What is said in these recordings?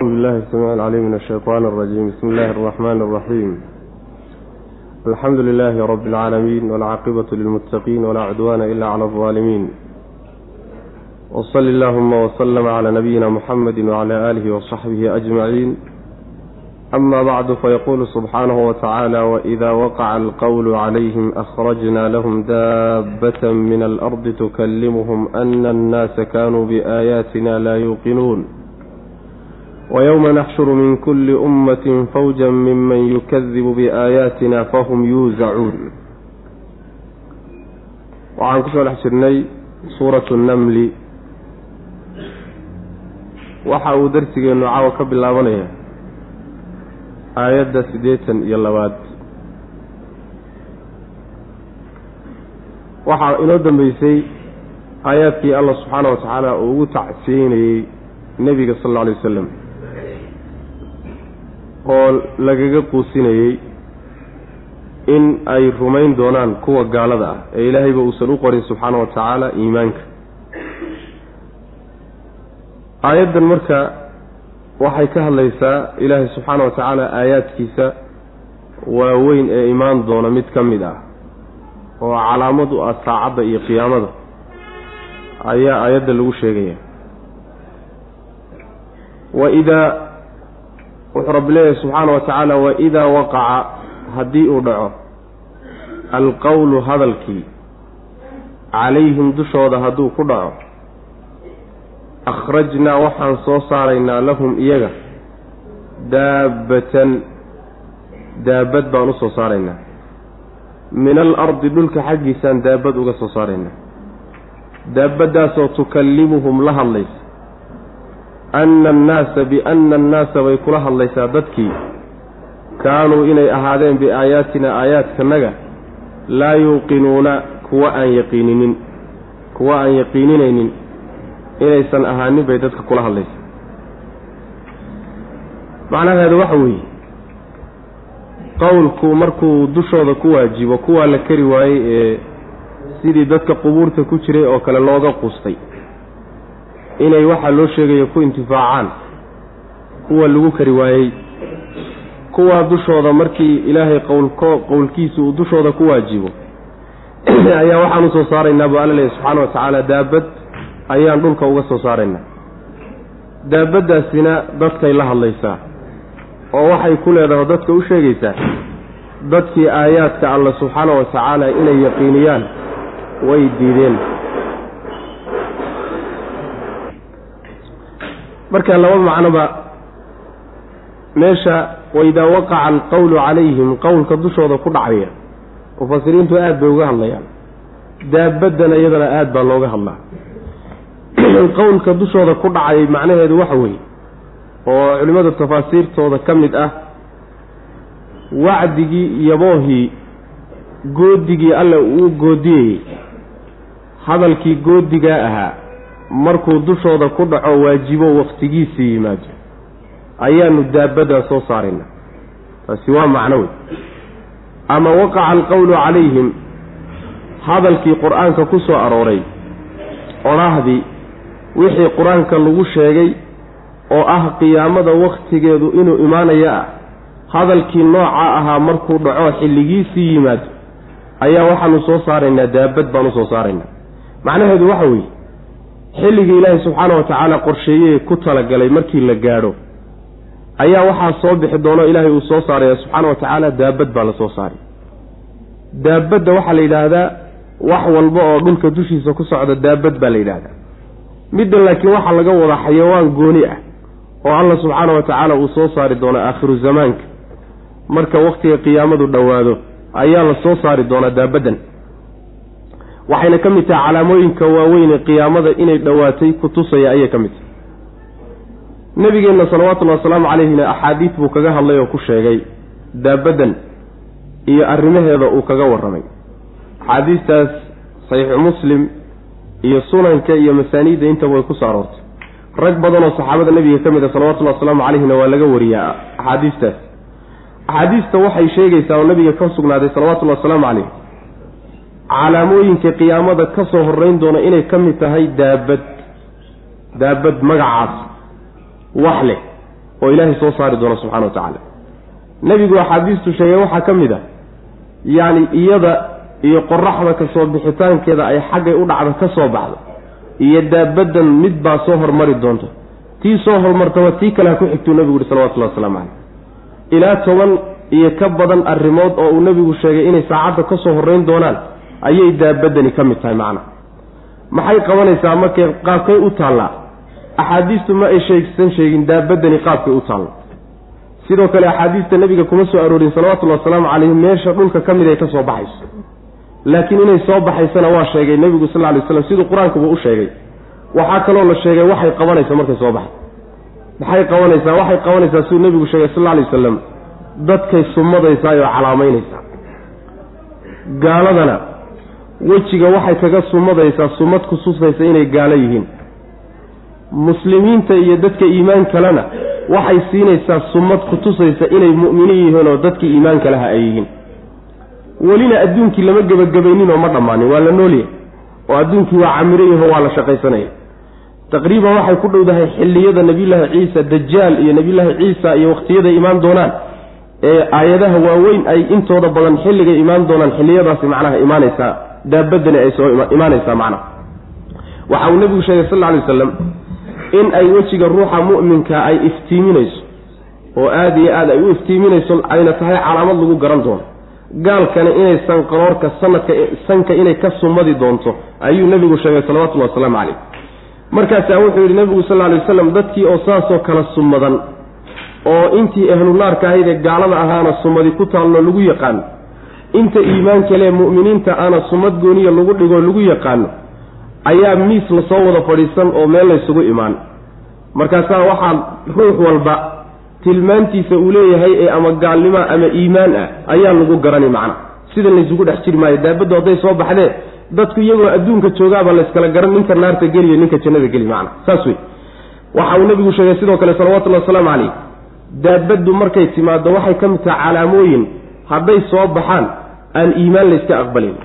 بالله السميع العليم من الشيطان الرجيم بسم الله الرحمن الرحيم الحمد لله رب العالمين والعاقبة للمتقين ولا عدوان إلا على الظالمين وصل اللهم وسلم على نبينا محمد وعلى آله وصحبه أجمعين أما بعد فيقول سبحانه وتعالى وإذا وقع القول عليهم أخرجنا لهم دابة من الأرض تكلمهم أن الناس كانوا بآياتنا لا يوقنون ويوم نحشر من كل أمة فوجا ممن يكذب بآياتنا فهم يوزعون وعن كسو لحشرني سورة النمل waxa uu darsigeenu caawa ka bilaabanaya aayadda siddeetan iyo labaad waxaa inoo dambeysay aayaadkii allah subxaana wa tacaala uu ugu tacsiyeynayey nebiga sal alla alay wasalam oo lagaga quusinayey in ay rumayn doonaan kuwa gaalada ah ee ilaahayba uusan u qorin subxaana wa tacaala iimaanka. Aayaddan marka waxay ka hadlaysaa ilaahay subxaana wa tacaala aayaadkiisa waaweyn ee imaan doona mid ka mid ah oo calaamad u ah saacadda iyo qiyaamada ayaa aayadda lagu sheegaya. Waidaa wuxuu rabbi leeyahay subxaana wa tacaala waidaa waqaca haddii uu dhaco alqowlu hadalkii calayhim dushooda hadduu ku dhaco akhrajnaa waxaan soo saaraynaa lahum iyaga daabbatan daabad baan u soo saaraynaa. Min alardi dhulka xaggiisaan daabad uga soo saaraynaa. Daabaddaasoo tukallimuhum la hadlaysa anna annaasa bianna annaasa bay kula hadlaysaa dadkii kaanuu inay ahaadeen biaayaatina aayaadkanaga laa yuuqinuuna kuwa aan yaqiininin kuwa aan yaqiininaynin inaysan ahaanin bay dadka kula hadlaysa macnaheedu waxa weeye qowlku markuu dushooda ku waajibo kuwaa la kari waayey ee sidii dadka qubuurta ku jiray oo kale looga qustay inay waxaa loo sheegayo ku intifaacaan kuwa lagu kari waayey kuwaa dushooda markii ilaahay qowlko qowlkiisa uu dushooda ku waajibo. Ayaa waxaan u soo saaraynaa bu alla leeyahy subxaana wa tacaala daabad ayaan dhulka uga soo saaraynaa. Daabaddaasina dadkay la hadlaysaa oo waxay ku leedahay dadka u sheegaysaa dadkii aayaadka alla subxaana wa tacaala inay yaqiiniyaan way diideen marka laba macnoba meesha waidaa waqaca alqowlu calayhim qowlka dushooda ku dhacaya mufasiriintu aada bay uga hadlayaan. Daabaddana iyadana aada baa looga hadlaa. Qowlka dushooda ku dhacayay macnaheedu waxa weeye oo culimmada tafaasiirtooda ka mid ah wacdigii iyo boohii goodigii alle uu goodiyeyey hadalkii goodigaa ahaa markuu dushooda ku dhaco waajibo wakhtigiisii yimaado ayaanu daabaddaa soo saarayna. Taasi waa macno wey ama waqaca alqowlu calayhim hadalkii qur'aanka ku soo arooray odhaahdii wixii qur'aanka lagu sheegay oo ah qiyaamada wakhtigeedu inuu imaanaya ah hadalkii nooca ahaa markuu dhaco xilligiisii yimaado ayaa waxaanu soo saaraynaa daabad baanu soo saaraynaa. Macnaheedu waxa weeye xilligii ilaahay subxaana wa tacaala qorsheeyey ku talagalay markii la gaadho ayaa waxaa soo bixi doono ilaahay uu soo saaraya subxaana wa tacaala daabad baa la soo saaray. Daabadda waxaa la yidhaahdaa wax walba oo dhulka dushiisa ku socda daabad baa la yidhaahdaa. Middan laakiin waxaa laga wadaa xayawaan gooni ah oo alla subxaana wa tacaala uu soo saari doono aakhiru zamaanka. Marka wakhtiga qiyaamadu dhowaado ayaa la soo saari doonaa daabaddan waxayna ka mid tahay calaamooyinka waaweyn ee qiyaamada inay dhowaatay ku tusaya ayay ka mid tahay. Nebigeenna salawaatullahi wasalaamu calayhina axaadiid buu kaga hadlay oo ku sheegay daabaddan iyo arrimaheeda uu kaga warramay. Axaadiistaas saxiixu muslim iyo sunanka iyo masaaniidda intaba way ku soo aroortay. Rag badan oo saxaabada nebiga ka mid a salawatullahi wasalaamu calayhina waa laga wariyaa axaadiistaas. Axaadiista waxay sheegaysaa oo nabiga ka sugnaaday salawatullahi wasalaamu calayh calaamooyinka qiyaamada ka soo horreyn doona inay ka mid tahay daabad. Daabad magacaas. Wax leh oo ilaahay soo saari doono subxana wa tacaala. Nebigu axaadiistu sheegay waxaa ka mid a. Yacni iyada iyo qoraxda ka soo bixitaankeeda ay xaggay u dhacda ka soo baxdo iyo daabaddan mid baa soo hormari doonta. Tii soo hormartaba tii kale ha ku xigtuu nebigu yihi salawatullahi wasalaamu caleyh ilaa toban iyo ka badan arrimood oo uu nebigu sheegay inay saacadda ka soo horreyn doonaan ayay daabaddani ka mid tahay macna. Maxay qabanaysaa markay qaabkay u taallaa axaadiistu ma ay sheegsan sheegin daabaddani qaabkay u taalla. Sidoo kale axaadiista nebiga kuma soo aroorin salawatullahi wasalaamu calayhi meesha dhulka ka mid ay ka soo baxayso. Laakiin inay soo baxaysana waa sheegay nebigu sal lla lay slam siduu qur'aankuba u sheegay. Waxaa kaloo la sheegay waxay qabanaysa markay soo baxay maxay qabanaysaa? Waxay qabanaysaa siduu nebigu sheegay sal alla alay wasalam dadkay sumadaysaa oo calaamaynaysaa. Gaaladana wejiga waxay kaga sumadaysaa sumad ku susaysa inay gaalo yihiin. Muslimiinta iyo dadka iimaan kalena waxay siinaysaa sumad ku tusaysa inay mu'miniin yihiin oo dadkii iimaanka laha ay yihiin. Welina adduunkii lama gebagabaynin oo ma dhammaanin waa la noolyahay oo adduunkii waa camirayaho waa la shaqaysanaya. Taqriiban waxay ku dhowdahay xilliyada nebiyullaahi ciisa dajaal iyo nebiyullaahi ciisa iyo wakhtiyaday imaan doonaan. Ee aayadaha waaweyn ay intooda badan xilligay imaan doonaan xilliyadaasi macnaha imaanaysaa daabadani ay soo imaanaysaa macnaha waxa uu nebigu sheegay sal alay wasalam in ay wejiga ruuxa mu'minka ay iftiiminayso oo aada iyo aada ay u iftiiminayso ayna tahay calaamad lagu garan doono. Gaalkana inay sanqaroorka sanadka sanka inay ka sumadi doonto ayuu nebigu sheegay salawatullahi wasalaamu calayh. Markaasaa wuxuu yidhi nebigu sal alay wasalam dadkii oo saasoo kala sumadan oo intii ahlunaarka ahayd ee gaalada ahaana sumadi ku taalno lagu yaqaano inta iimaanka lee mu'miniinta aana sumad gooniya lagu dhigoo lagu yaqaano ayaa miis la soo wada fadhiisan oo meel laysugu imaan. Markaasaa waxaa ruux walba tilmaantiisa uu leeyahay ee ama gaalnimo ama iimaan ah ayaa lagu garani macna. Sida laysugu dhex jiri maayo daabaddu hadday soo baxdee dadku iyagoo adduunka joogaaba layskala garan ninka naarta geliyo ninka jannada geli macna. Saas wey waxa uu nebigu sheegay sidoo kale salawatullahi wasalaamu calayh daabaddu markay timaaddo waxay ka mid tahay calaamooyin hadday soo baxaan aan iimaan layska aqbalin.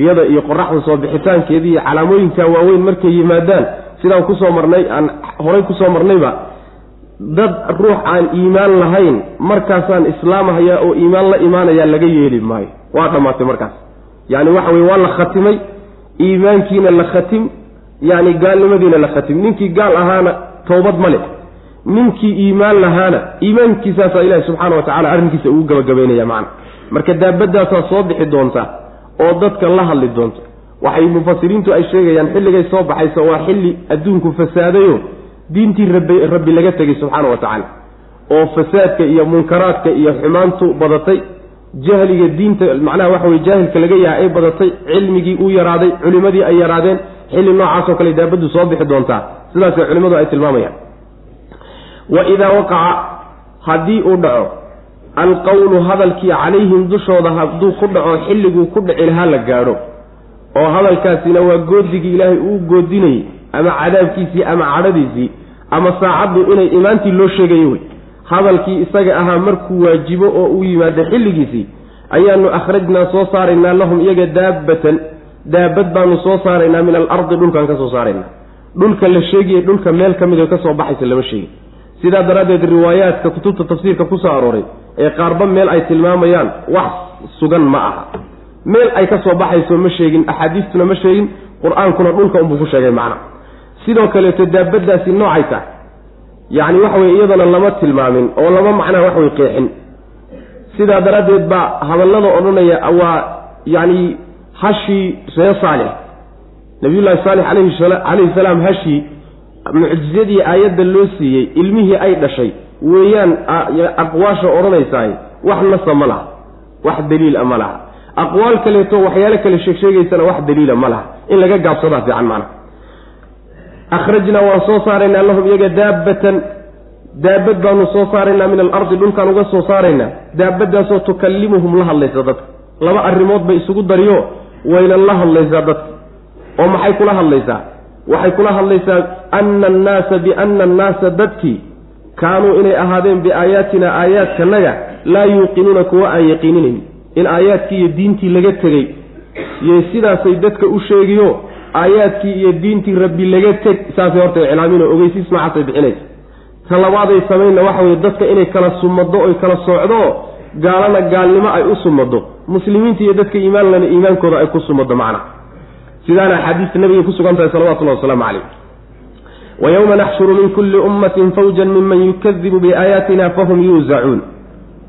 Iyada iyo qoraxda soo bixitaankeedii iyo calaamooyinka waaweyn markay yimaadaan sidaan ku soo marnay aan horay ku soo marnayba dad ruux aan iimaan lahayn markaasaan islaamahaya oo iimaan la imaanayaa laga yeeli maayo. Waa dhammaatay markaas. Yacni waxa weye waa la khatimay iimaankiina la khatim yacni gaalnimadiina la khatim. Ninkii gaal ahaana towbad ma leh ninkii iimaan lahaana iimaankiisaasaa ilaahi subxaana wa tacala arrinkiisa ugu gabagabaynaya macna. Marka daabadaasaa soo bixi doonta oo dadka la hadli doonta waxay mufasiriintu ay sheegayaan xilligay soo baxaysa waa xilli adduunku fasaadayo diintii rabbi rabbi laga tegay subxaana wa tacaala oo fasaadka iyo munkaraadka iyo xumaantu badatay jahliga diinta macnaha waxa weye jaahilka laga yahay ay badatay cilmigii uu yaraaday culimadii ay yaraadeen xilli noocaasoo kale daabaddu soo bixi doontaa. Sidaasay culimmadu ay tilmaamayaan wa idaa waqaca haddii uu dhaco alqowlu hadalkii calayhim dushooda hadduu ku dhaco xilliguu ku dhici lahaa la gaadho. Oo hadalkaasina waa goodigii ilaahay uu goodinayey ama cadaabkiisii ama cadhadiisii ama saacaddu inay imaantii loo sheegayo wey. Hadalkii isaga ahaa markuu waajibo oo uu yimaado xilligiisii ayaanu akhrajnaa soo saaraynaa lahum iyaga daabbatan daabad baanu soo saaraynaa min alardi dhulkaan ka soo saaraynaa. Dhulka la sheegaya dhulka meel ka mid oo ka soo baxaysa lama sheegin sidaa daraaddeed riwaayaadka kutubta tafsiirka ku soo arooray ee qaarba meel ay tilmaamayaan wax sugan ma aha. Meel ay ka soo baxayso ma sheegin axaadiistuna ma sheegin qur'aankuna dhulka unbuu ku sheegay macna. Sidoo kaleeto daabaddaasi noocay tahay. Yacni waxa weye iyadana lama tilmaamin oo lama macnaha wax way qeexin. Sidaa daraaddeed baa hadallada odhanaya waa yacni hashii ree saalix. Nabiyullaahi saalix calayhi salaam hashii mucjizadii aayadda loo siiyey ilmihii ay dhashay weeyaan aqwaasha odhanaysaay wax nasa ma laha wax daliila ma laha. Aqwaal kaleeto waxyaalo kale sheegsheegaysana wax daliila ma laha in laga gaabsadaa fiican macna akhrajnaa waan soo saaraynaa lahum iyaga daabbatan daabad baanu soo saaraynaa min alardi dhulkaan uga soo saaraynaa daabadaasoo tukallimuhum la hadlaysa dadka. Laba arrimood bay isugu dariyo wayna la hadlaysaa dadka oo maxay kula hadlaysaa waxay kula hadlaysaa ana annaasa biana annaasa dadkii kaanuu inay ahaadeen biaayaatina aayaadkanaga laa yuuqinuuna kuwa aan yaqiininayn in aayaadkii iyo diintii laga tegey. Iyo sidaasay dadka u sheegiyo aayaadkii iyo diintii rabbi laga teg saasay horta iclaamin oo ogeysiis noocaasay bixinaysa. Ta labaaday samaynna waxa weye dadka inay kala sumado oy kala soocdo gaalana gaalnimo ay u sumado muslimiinta iyo dadka iimaanlana iimaankooda ay ku sumado macna sidaana axaadiista nabiga ku sugan tahay salawatullahi wasalaamu calayh. Wa yowma naxshuru min kulli ummatin fawjan minman yukadibu biaayaatina fahum yuusacuun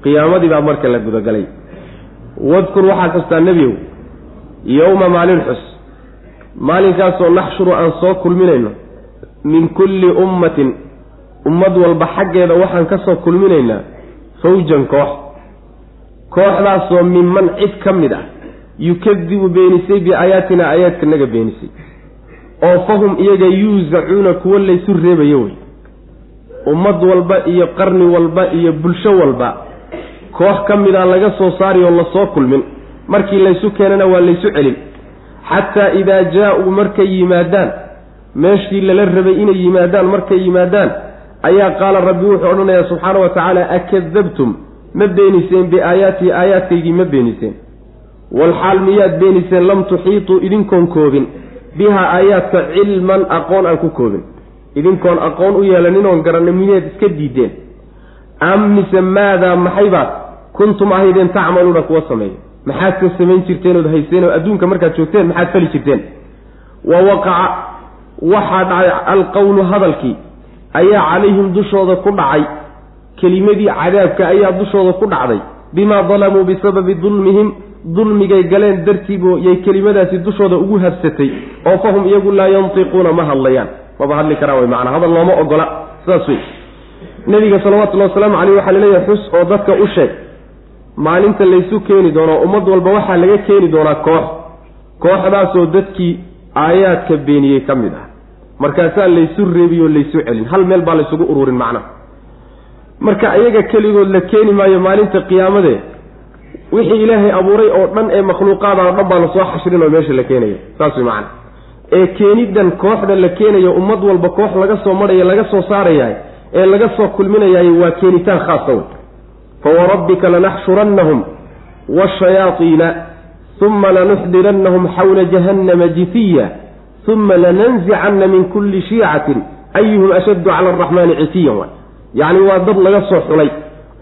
qiyaamadii baa marka la gudagalay. Wadkur waxaa xustaa nebiyow yowma maalin xus maalinkaasoo naxshuru aan soo kulminayno min kulli ummatin ummad walba xaggeeda waxaan ka soo kulminaynaa fawjan koox. Kooxdaasoo minman cid ka mid ah yukadibu beenisay biaayaatina aayaadkanaga beenisay. Oo fahum iyaga yuusacuuna kuwo laysu reebayo wey. Ummad walba iyo qarni walba iyo bulsho walba koox ka mida laga soo saari oo la soo kulmin. Markii laysu keenana waa laysu celin. Xataa idaa jaa-uu markay yimaadaan meeshii lala rabay inay yimaadaan markay yimaadaan ayaa qaala rabbi wuxuu odhanayaa subxaana wa tacaala akadabtum? Ma beeniseen biaayaatii aayaadkaygii ma beeniseen walxaal miyaad beeniseen lam tuxiituu idinkoon koobin. Bihaa aayaadka cilman aqoon aan ku koobin. Idinkoon aqoon u yeelaninoon garanay miyaad iska diideen. Am mise maadaa maxaybaad kuntum ahaydeen tacmaluuna kuwa sameeya maxaad ka samayn jirteen ood hayseen oo adduunka markaad joogteen maxaad fali jirteen. Wa waqaca waxaa dhacay alqowlu hadalkii. Ayaa calayhim dushooda ku dhacay. Kelimadii cadaabka ayaa dushooda ku dhacday. Bimaa dalamuu bisababi dulmihim dulmigay galeen dartiibu yay kelimadaasi dushooda ugu habsatay oo fahum iyagu laa yantiquuna ma hadlayaan. Maba hadli karaan way macnaa hadal looma ogola. Saas wey nebiga salawatullahi wasalaamu caleyh waxaa la leeyahay xus oo dadka u sheeg. Maalinta laysu keeni doono ummad walba waxaa laga keeni doonaa koox. Kooxdaasoo dadkii aayaadka beeniyey ka mid ah. Markaasaa laysu reebiyo laysu celin. Hal meel baa laysugu ururin macnaha marka iyaga keligood la keeni maayo maalinta qiyaamadee wixii ilaahay abuuray oo dhan ee makhluuqaada oo dhan baa la soo xashrin oo meesha la keenayo. Saas way macana ee keenidan kooxda la keenayo ummad walba koox laga soo marhayo laga soo saarayahay ee laga soo kulminayaay waa keenitaan khaasa wey fawarabbika lanaxshurannahum waashayaaiina uma lanuxdirannahum xawla jahannama jifiya uma lananzicanna min kulli shiicatin ayuhum ashaddu cala araxmaani citiyan. Yacni waa dad laga soo xulay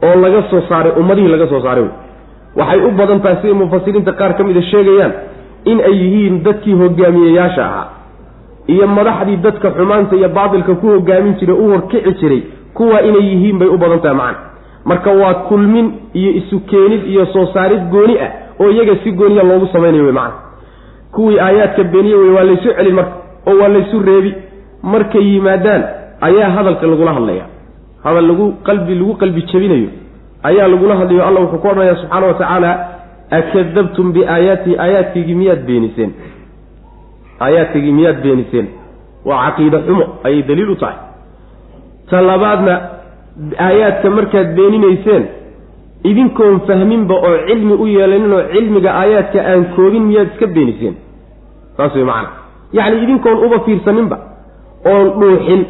oo laga soo saaray ummadihii laga soo saaray. wey waxay u badan tahay siday mufasiriinta qaar ka mida sheegayaan in ay yihiin dadkii hogaamiyeyaasha ahaa. Iyo madaxdii dadka xumaanta iyo baatilka ku hogaamin jiray u horkici jiray kuwa inay yihiin bay u badan tahay macana marka waa kulmin iyo isu keenid iyo soo saarid gooni ah oo iyaga si gooniya loogu samaynayo wey macana kuwii aayaadka beeniye wey waa laysu celin marka oo waa laysu reebi. Markay yimaadaan ayaa hadalka lagula hadlaya hadal lagu qalbi lagu qalbi jabinayo ayaa lagula hadlayo alla wuxuu ku odhanaya subxaana wa tacaala akadabtum biaayaatii aayaadkaygii miyaad beeniseen? Aayaadkaygii miyaad beeniseen? Waa caqiide xumo ayay daliil u tahay. Ta labaadna aayaadka markaad beeninayseen idinkoon fahminba oo cilmi u yeelanin oo cilmiga aayaadka aan koobin miyaad iska beeniseen? Saas way macana yacni idinkoon uba fiirsaninba oon dhuuxin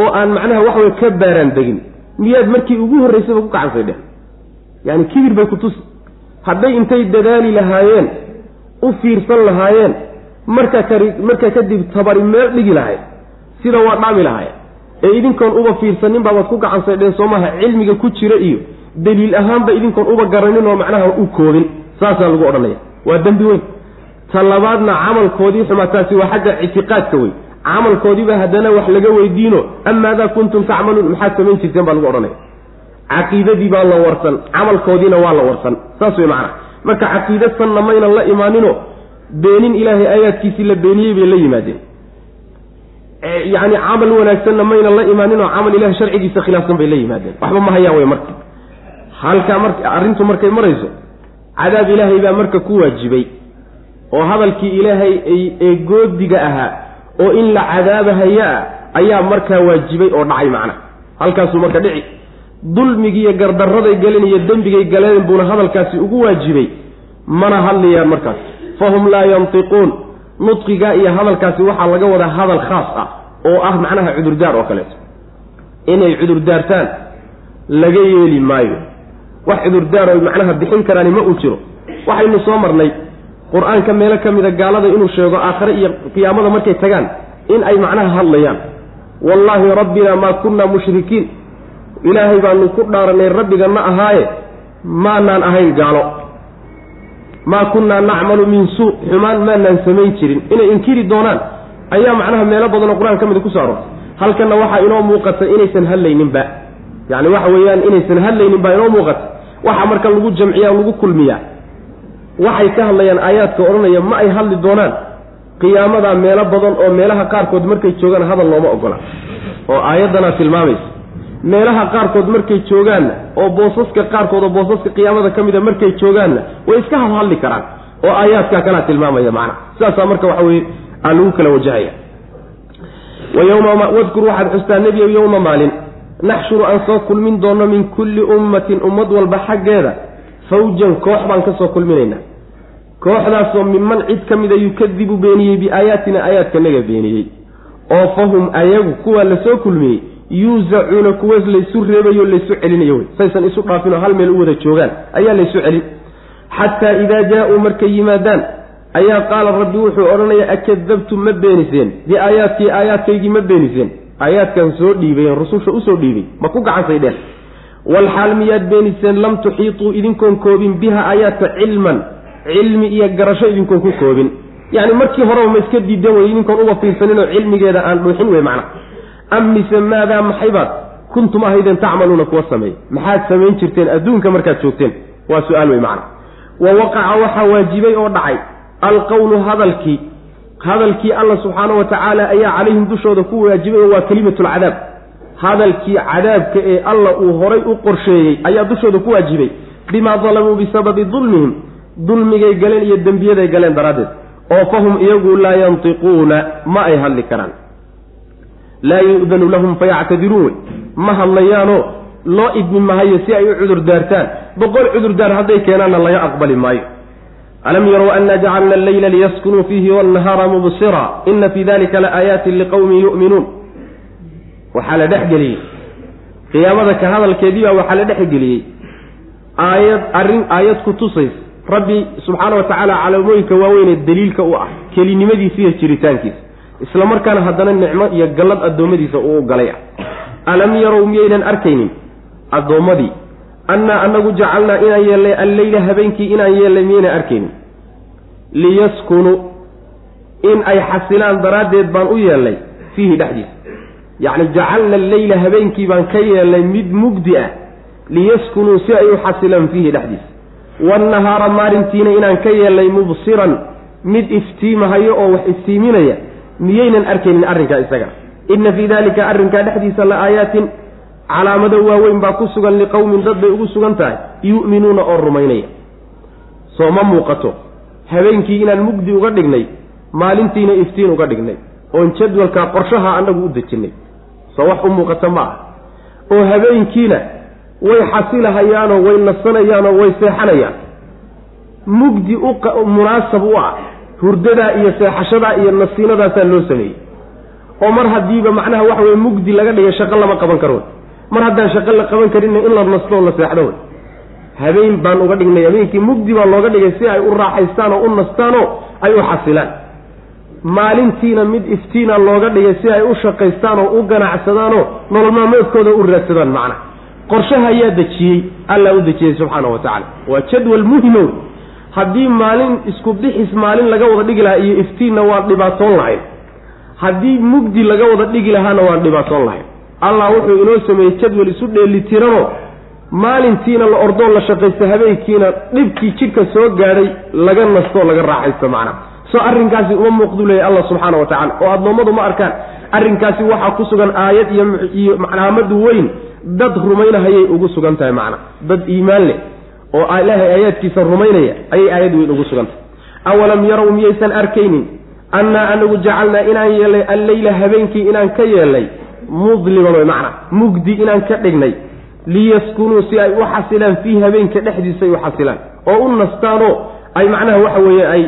oo aan macnaha waxaway ka baaraan degin miyaad markii ugu horraysayba ku kacansay dheh. Yaani kibir bay ku tusi hadday intay dadaali lahaayeen u fiirsan lahaayeen marka kari marka kadib tabari meel dhigi lahayd sida waa dhaami lahaayeen. Ee idinkoon uba fiirsanin baabaad ku gacansaydheen soo maaha cilmiga ku jira iyo daliil ahaanba idinkoon uba garanin oo macnaha u koobin. Saasaa lagu odhanaya. Waa dembi weyn. Ta labaadna camalkoodii xumaa taasi waa xagga ictiqaadka wey camalkoodiiba haddana wax laga weydiino amaadaa kuntum tacmaluun? Maxaad samayn jirteen baa lagu odhanaya caqiidadii baa la warsan camalkoodiina waa la warsan. Saas wey macana marka caqiida sanna maynan la imaanino beenin ilaahay aayaadkiisii la beeniyey bay la yimaadeen. Yacni camal wanaagsanna maynan la imaaninoo camal ilahay sharcigiisa khilaafsan bay la yimaadeen. Waxba ma hayaan wey marka halkaa mar arrintu markay marayso cadaab ilaahay baa marka ku waajibay. Oo hadalkii ilaahay ee goodiga ahaa oo in la cadaabahayaa ayaa markaa waajibay oo dhacay macna. Halkaasuu marka dhici. Dulmigii iyo gardarraday galeen iyo dembigay galeen buuna hadalkaasi ugu waajibay mana hadlayaan markaas. Fahum laa yantiquun. Nudqigaa iyo hadalkaasi waxaa laga wadaa hadal khaas ah oo ah macnaha cudurdaar oo kaleeto. Inay cudurdaartaan laga yeeli maayo. Wax cudurdaar oy macnaha bixin karaani ma uu jiro. Waxaynu soo marnay qur'aanka meelo ka mida gaalada inuu sheego aakhare iyo qiyaamada markay tagaan in ay macnaha hadlayaan. Wallaahi rabbina maa kunna mushrikiin. Ilaahay baanu ku dhaaranay rabbiga ahaaye maanaan ahayn gaalo. Maa kunnaa nacmalu min suu xumaan maanaan samayn jirin. Inay inkiri doonaan ayaa macnaha meelo badanoo qur'aan ka mida ku soo aroortay halkanna waxaa inoo muuqata inaysan hadlayninba. Yacni waxa weeyaan inaysan hadlaynin baa inoo muuqata. Waxaa marka lagu jamciyaa lagu kulmiyaa waxay ka hadlayaan aayaadka odhanaya ma ay hadli doonaan qiyaamadaa meelo badan oo meelaha qaarkood markay joogaan hadal looma ogola. Oo aayaddanaa tilmaamaysa. Meelaha qaarkood markay joogaanna oo boosaska qaarkood oo boosaska qiyaamada ka mida markay joogaanna way iska hadhadli karaan. Oo aayaadkaa kalaa tilmaamaya macna. Sidaasaa marka waxa weye aa lagu kala wajahaya. Wadkur waxaad xustaa nebiyow yowma maalin. Naxshuru aan soo kulmin doonno min kulli ummatin ummad walba xaggeeda. Fawjan koox baan ka soo kulminaynaa kooxdaasoo miman cid ka mida yukadibu beeniyey biaayaatina aayaadkanaga beeniyey. oo fahum ayagu kuwaa la soo kulmiyey yuusacuuna kuwa laysu reebayo laysu celinayo wey. Saysan isu dhaafinoo hal meel u wada joogaan ayaa laysu celin. Xataa idaa jaa-uu markay yimaadaan ayaa qaala rabbi wuxuu odhanayaa akadabtum ma beeniseen biaayaadkii aayaadkaygii ma beeniseen. Aayaadkan soo dhiibay rususha u soo dhiibay ma ku gacansaydheen walxaal miyaad beeniseen lam tuxiituu idinkoon koobin biha aayaadka cilman cilmi iyo garasho idinkoon ku koobin. Yacni markii horeba ma iska diidan wey idinkoon uba fiirsaninoo cilmigeeda aan dhuuxin wey macna. Am mise maadaa maxaybaad kuntum ahaydeen tacmaluuna kuwa sameey maxaad samayn jirteen adduunka markaad joogteen? Waa su'aal wey macna. Wa waqaca waxaa waajibay oo dhacay. Alqowlu hadalkii. Hadalkii alla subxaana wa tacaala ayaa calayhim dushooda ku waajibay oo waa kelimatulcadaab hadalkii cadaabka ee alla uu horay u qorsheeyey ayaa dushooda ku waajibay. Bimaa dalamuu bisababi dulmihim dulmigay galeen iyo dembiyaday galeen daraaddeed oo fahum iyagu laa yantiquuna ma ay hadli karaan. Laa yu'danu lahum fayactadiruun wey ma hadlayaanoo loo idmi mahayo si ay u cudur daartaan. Boqol cudurdaar hadday keenaanna laga aqbali maayo. Alam yarow ana jacalna alleyla liyaskunuu fiihi walnahaara mubsira. Ina fii dalika laaaayaatin liqowmin yu'minuun. Waxaa la dhexgeliyey qiyaamada ka hadalkeediibaa waxaa la dhexgeliyey aayad arrin aayad ku tusays rabbi subxaana wa tacaala calaamooyinka waaweynee daliilka u ah kelinimadiisa iyo jiritaankiisa. Isla markaana haddana nicmo iyo gallad addoommadiisa uu galay. Ah alam yarow miyaynan arkaynin? Addoommadii annaa anagu jacalnaa inaan yeellay alleyla habeenkii inaan yeellay miyaynan arkaynin? Liyaskunuu in ay xasilaan daraaddeed baan u yeellay fiihi dhexdiisa. Yacni jacalna alleyla habeenkii baan ka yeellay mid mugdi ah. Liyaskunuu si ay u xasilaan fiihi dhexdiisa waannahaara maalintiina inaan ka yeellay mubsiran mid iftiimahayo oo wax iftiiminaya miyaynan arkaynin arrinkaa isaga inna fii dalika arrinkaa dhexdiisa la aayaatin calaamado waaweyn baa ku sugan liqowmin dad bay ugu sugan tahay yu'minuuna oo rumaynaya soo ma muuqato habeenkii inaan mugdi uga dhignay maalintiina iftiin uga dhignay oon jadwalkaa qorshaha annagu u dejinnay soo wax u muuqata ma ah oo habeenkiina way xasilahayaanoo way nasanayaanoo way seexanayaan. Mugdi u munaasab u ah hurdadaa iyo seexashadaa iyo nasiinadaasaa loo sameeyey. Oo mar haddiiba macnaha waxa weye mugdi laga dhigay shaqo lama qaban karo mar haddaan shaqo la qaban karinna in la nasto oo la seexdo wey habeen baan uga dhignay habeenkii mugdi baa looga dhigay si ay u raaxaystaan oo u nastaanoo ay u xasilaan. Maalintiina mid iftiina looga dhigay si ay u shaqaystaan oo u ganacsadaanoo nolol maalmeedkooda u raadsadaan macna qorshaha ayaa dejiyey allaa u dejiyey subxaana wa tacala waa jadwal muhimow haddii maalin isku bixis maalin laga wada dhigi lahaa iyo iftiinna waan dhibaatoon lahayn. Haddii mugdi laga wada dhigi lahaana waan dhibaatoon lahayn. Allah wuxuu inoo sameeyey jadwal isu dheelitiranoo maalintiina la ordoo la shaqaysto habeenkiina dhibkii jidhka soo gaadhay laga nastoo laga raaxaysto macna. Soo arrinkaasi uma muuqdu leeyahy allah subxaana wa tacala oo addoommadu ma arkaan arrinkaasi waxaa ku sugan aayad iyo iyo macnaamadu weyn. Dad rumaynahayay ugu sugan tahay macna. Dad iimaan leh oo ilaahay aayaadkiisa rumaynaya ayay aayad weyn ugu sugan tahay. Awalam yarow miyaysan arkaynin annaa anagu jacalnaa inaan yeelnay alleyla habeenkii inaan ka yeelnay mudliman way macna. Mugdi inaan ka dhignay. Liyaskunuu si ay u xasilaan fiihi habeenka dhexdiisa ay u xasilaan. Oo u nastaanoo ay macnaha waxa weeye ay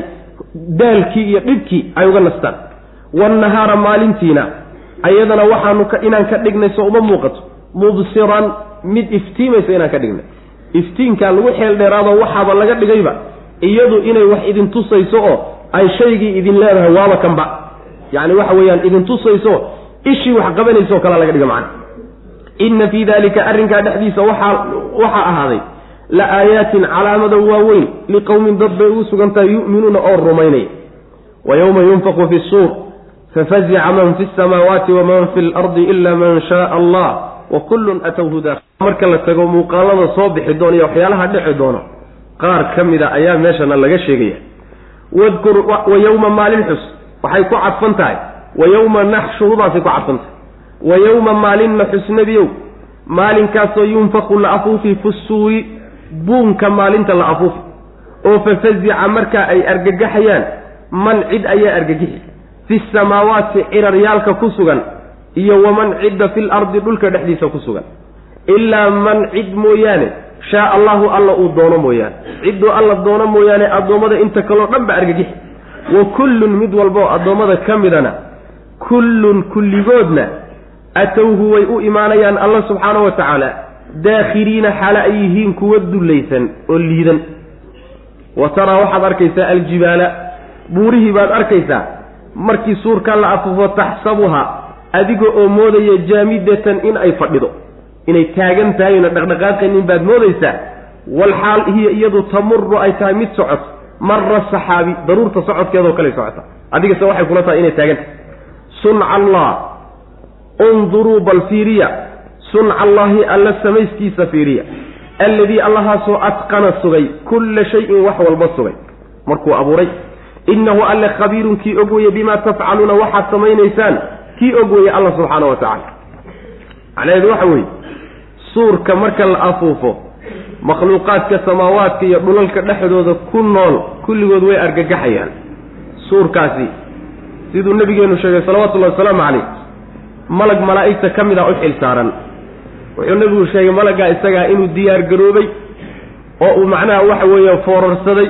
daalkii iyo dhibkii ay uga nastaan wannahaara maalintiina ayadana waxaanu inaan ka dhignay soo uma muuqato mubsiran mid iftiimaysa inaan ka dhignay iftiinkaa lagu xeel dheeraado waxaaba laga dhigayba iyadu inay wax idin tusayso oo ay shaygii idin leedahay waaba kanba yacni waxa weeyaan idin tusayso ishii wax qabanaysaoo kalea laga dhiga macna inna fii dalika arrinkaa dhexdiisa waxaa waxaa ahaaday la aayaatin calaamada waaweyn liqowmin dad bay ugu sugan tahay yu'minuuna oo rumaynaya wa yowma yunfaqu fi suur fafazica man fi samaawaati waman fi lardi ila man shaaa allah wa kullun atowhu daa marka la tago muuqaalada soo bixi doona iyo waxyaalaha dhici doona qaar ka mida ayaa meeshana laga sheegaya wadkur wa yowma maalin xus waxay ku cadfan tahay wa yowma naxshurudaasay ku cadfan tahay wa yowma maalinna xus nebiyow maalinkaasoo yunfaqu la afuufi fi suuri buunka maalinta la afuufi oo fafazica markaa ay argagaxayaan man cid ayaa argagixi fi samaawaati ciraryaalka ku sugan iyo waman cidda fil ardi dhulka dhexdiisa ku sugan ilaa man cid mooyaane shaa allahu alla uu doono mooyaane cidduu alla doono mooyaane addoommada inta kaloo dhan ba argagixi wa kullun mid walba oo addoommada ka midana kullun kulligoodna atowhu way u imaanayaan alla subxaana wa tacaala daakhiriina xaale ay yihiin kuwa dullaysan oo liidan wa taraa waxaad arkaysaa aljibaala buurihii baad arkaysaa markii suurkaa la afuufo taxsabuha adiga oo moodaya jaamidatan in ay fadhido inay taagan tahay oyna dhaqdhaqaaqaynin baad moodaysaa walxaal hiya iyadu tamuru ay tahay mid socoto mara saxaabi daruurta socodkeedoo kale socota. Adigase waxay kula tahay inay taagan tahay. Sunca allah unduruu bal fiiriya. Sunca allaahi alla samayskiisa fiiriya. Alladii allahaasoo atqana sugay kulla shayin wax walba sugay. Markuu abuuray innahu alle khabiirun kii og weye bimaa tafcaluuna waxaad samaynaysaan kii og weye alla subxaana wa tacaala macnaheedu waxa weeye suurka marka la afuufo makhluuqaadka samaawaadka iyo dhulalka dhexdooda ku nool kulligood way argagaxayaan suurkaasi siduu nabigeenu sheegay salawatullahi wasalaamu calayh malag malaa'igta ka mid a u xil saaran wuxuu nebigu sheegay malaggaa isagaa inuu diyaar garoobay oo uu macnaha waxa weeye foorarsaday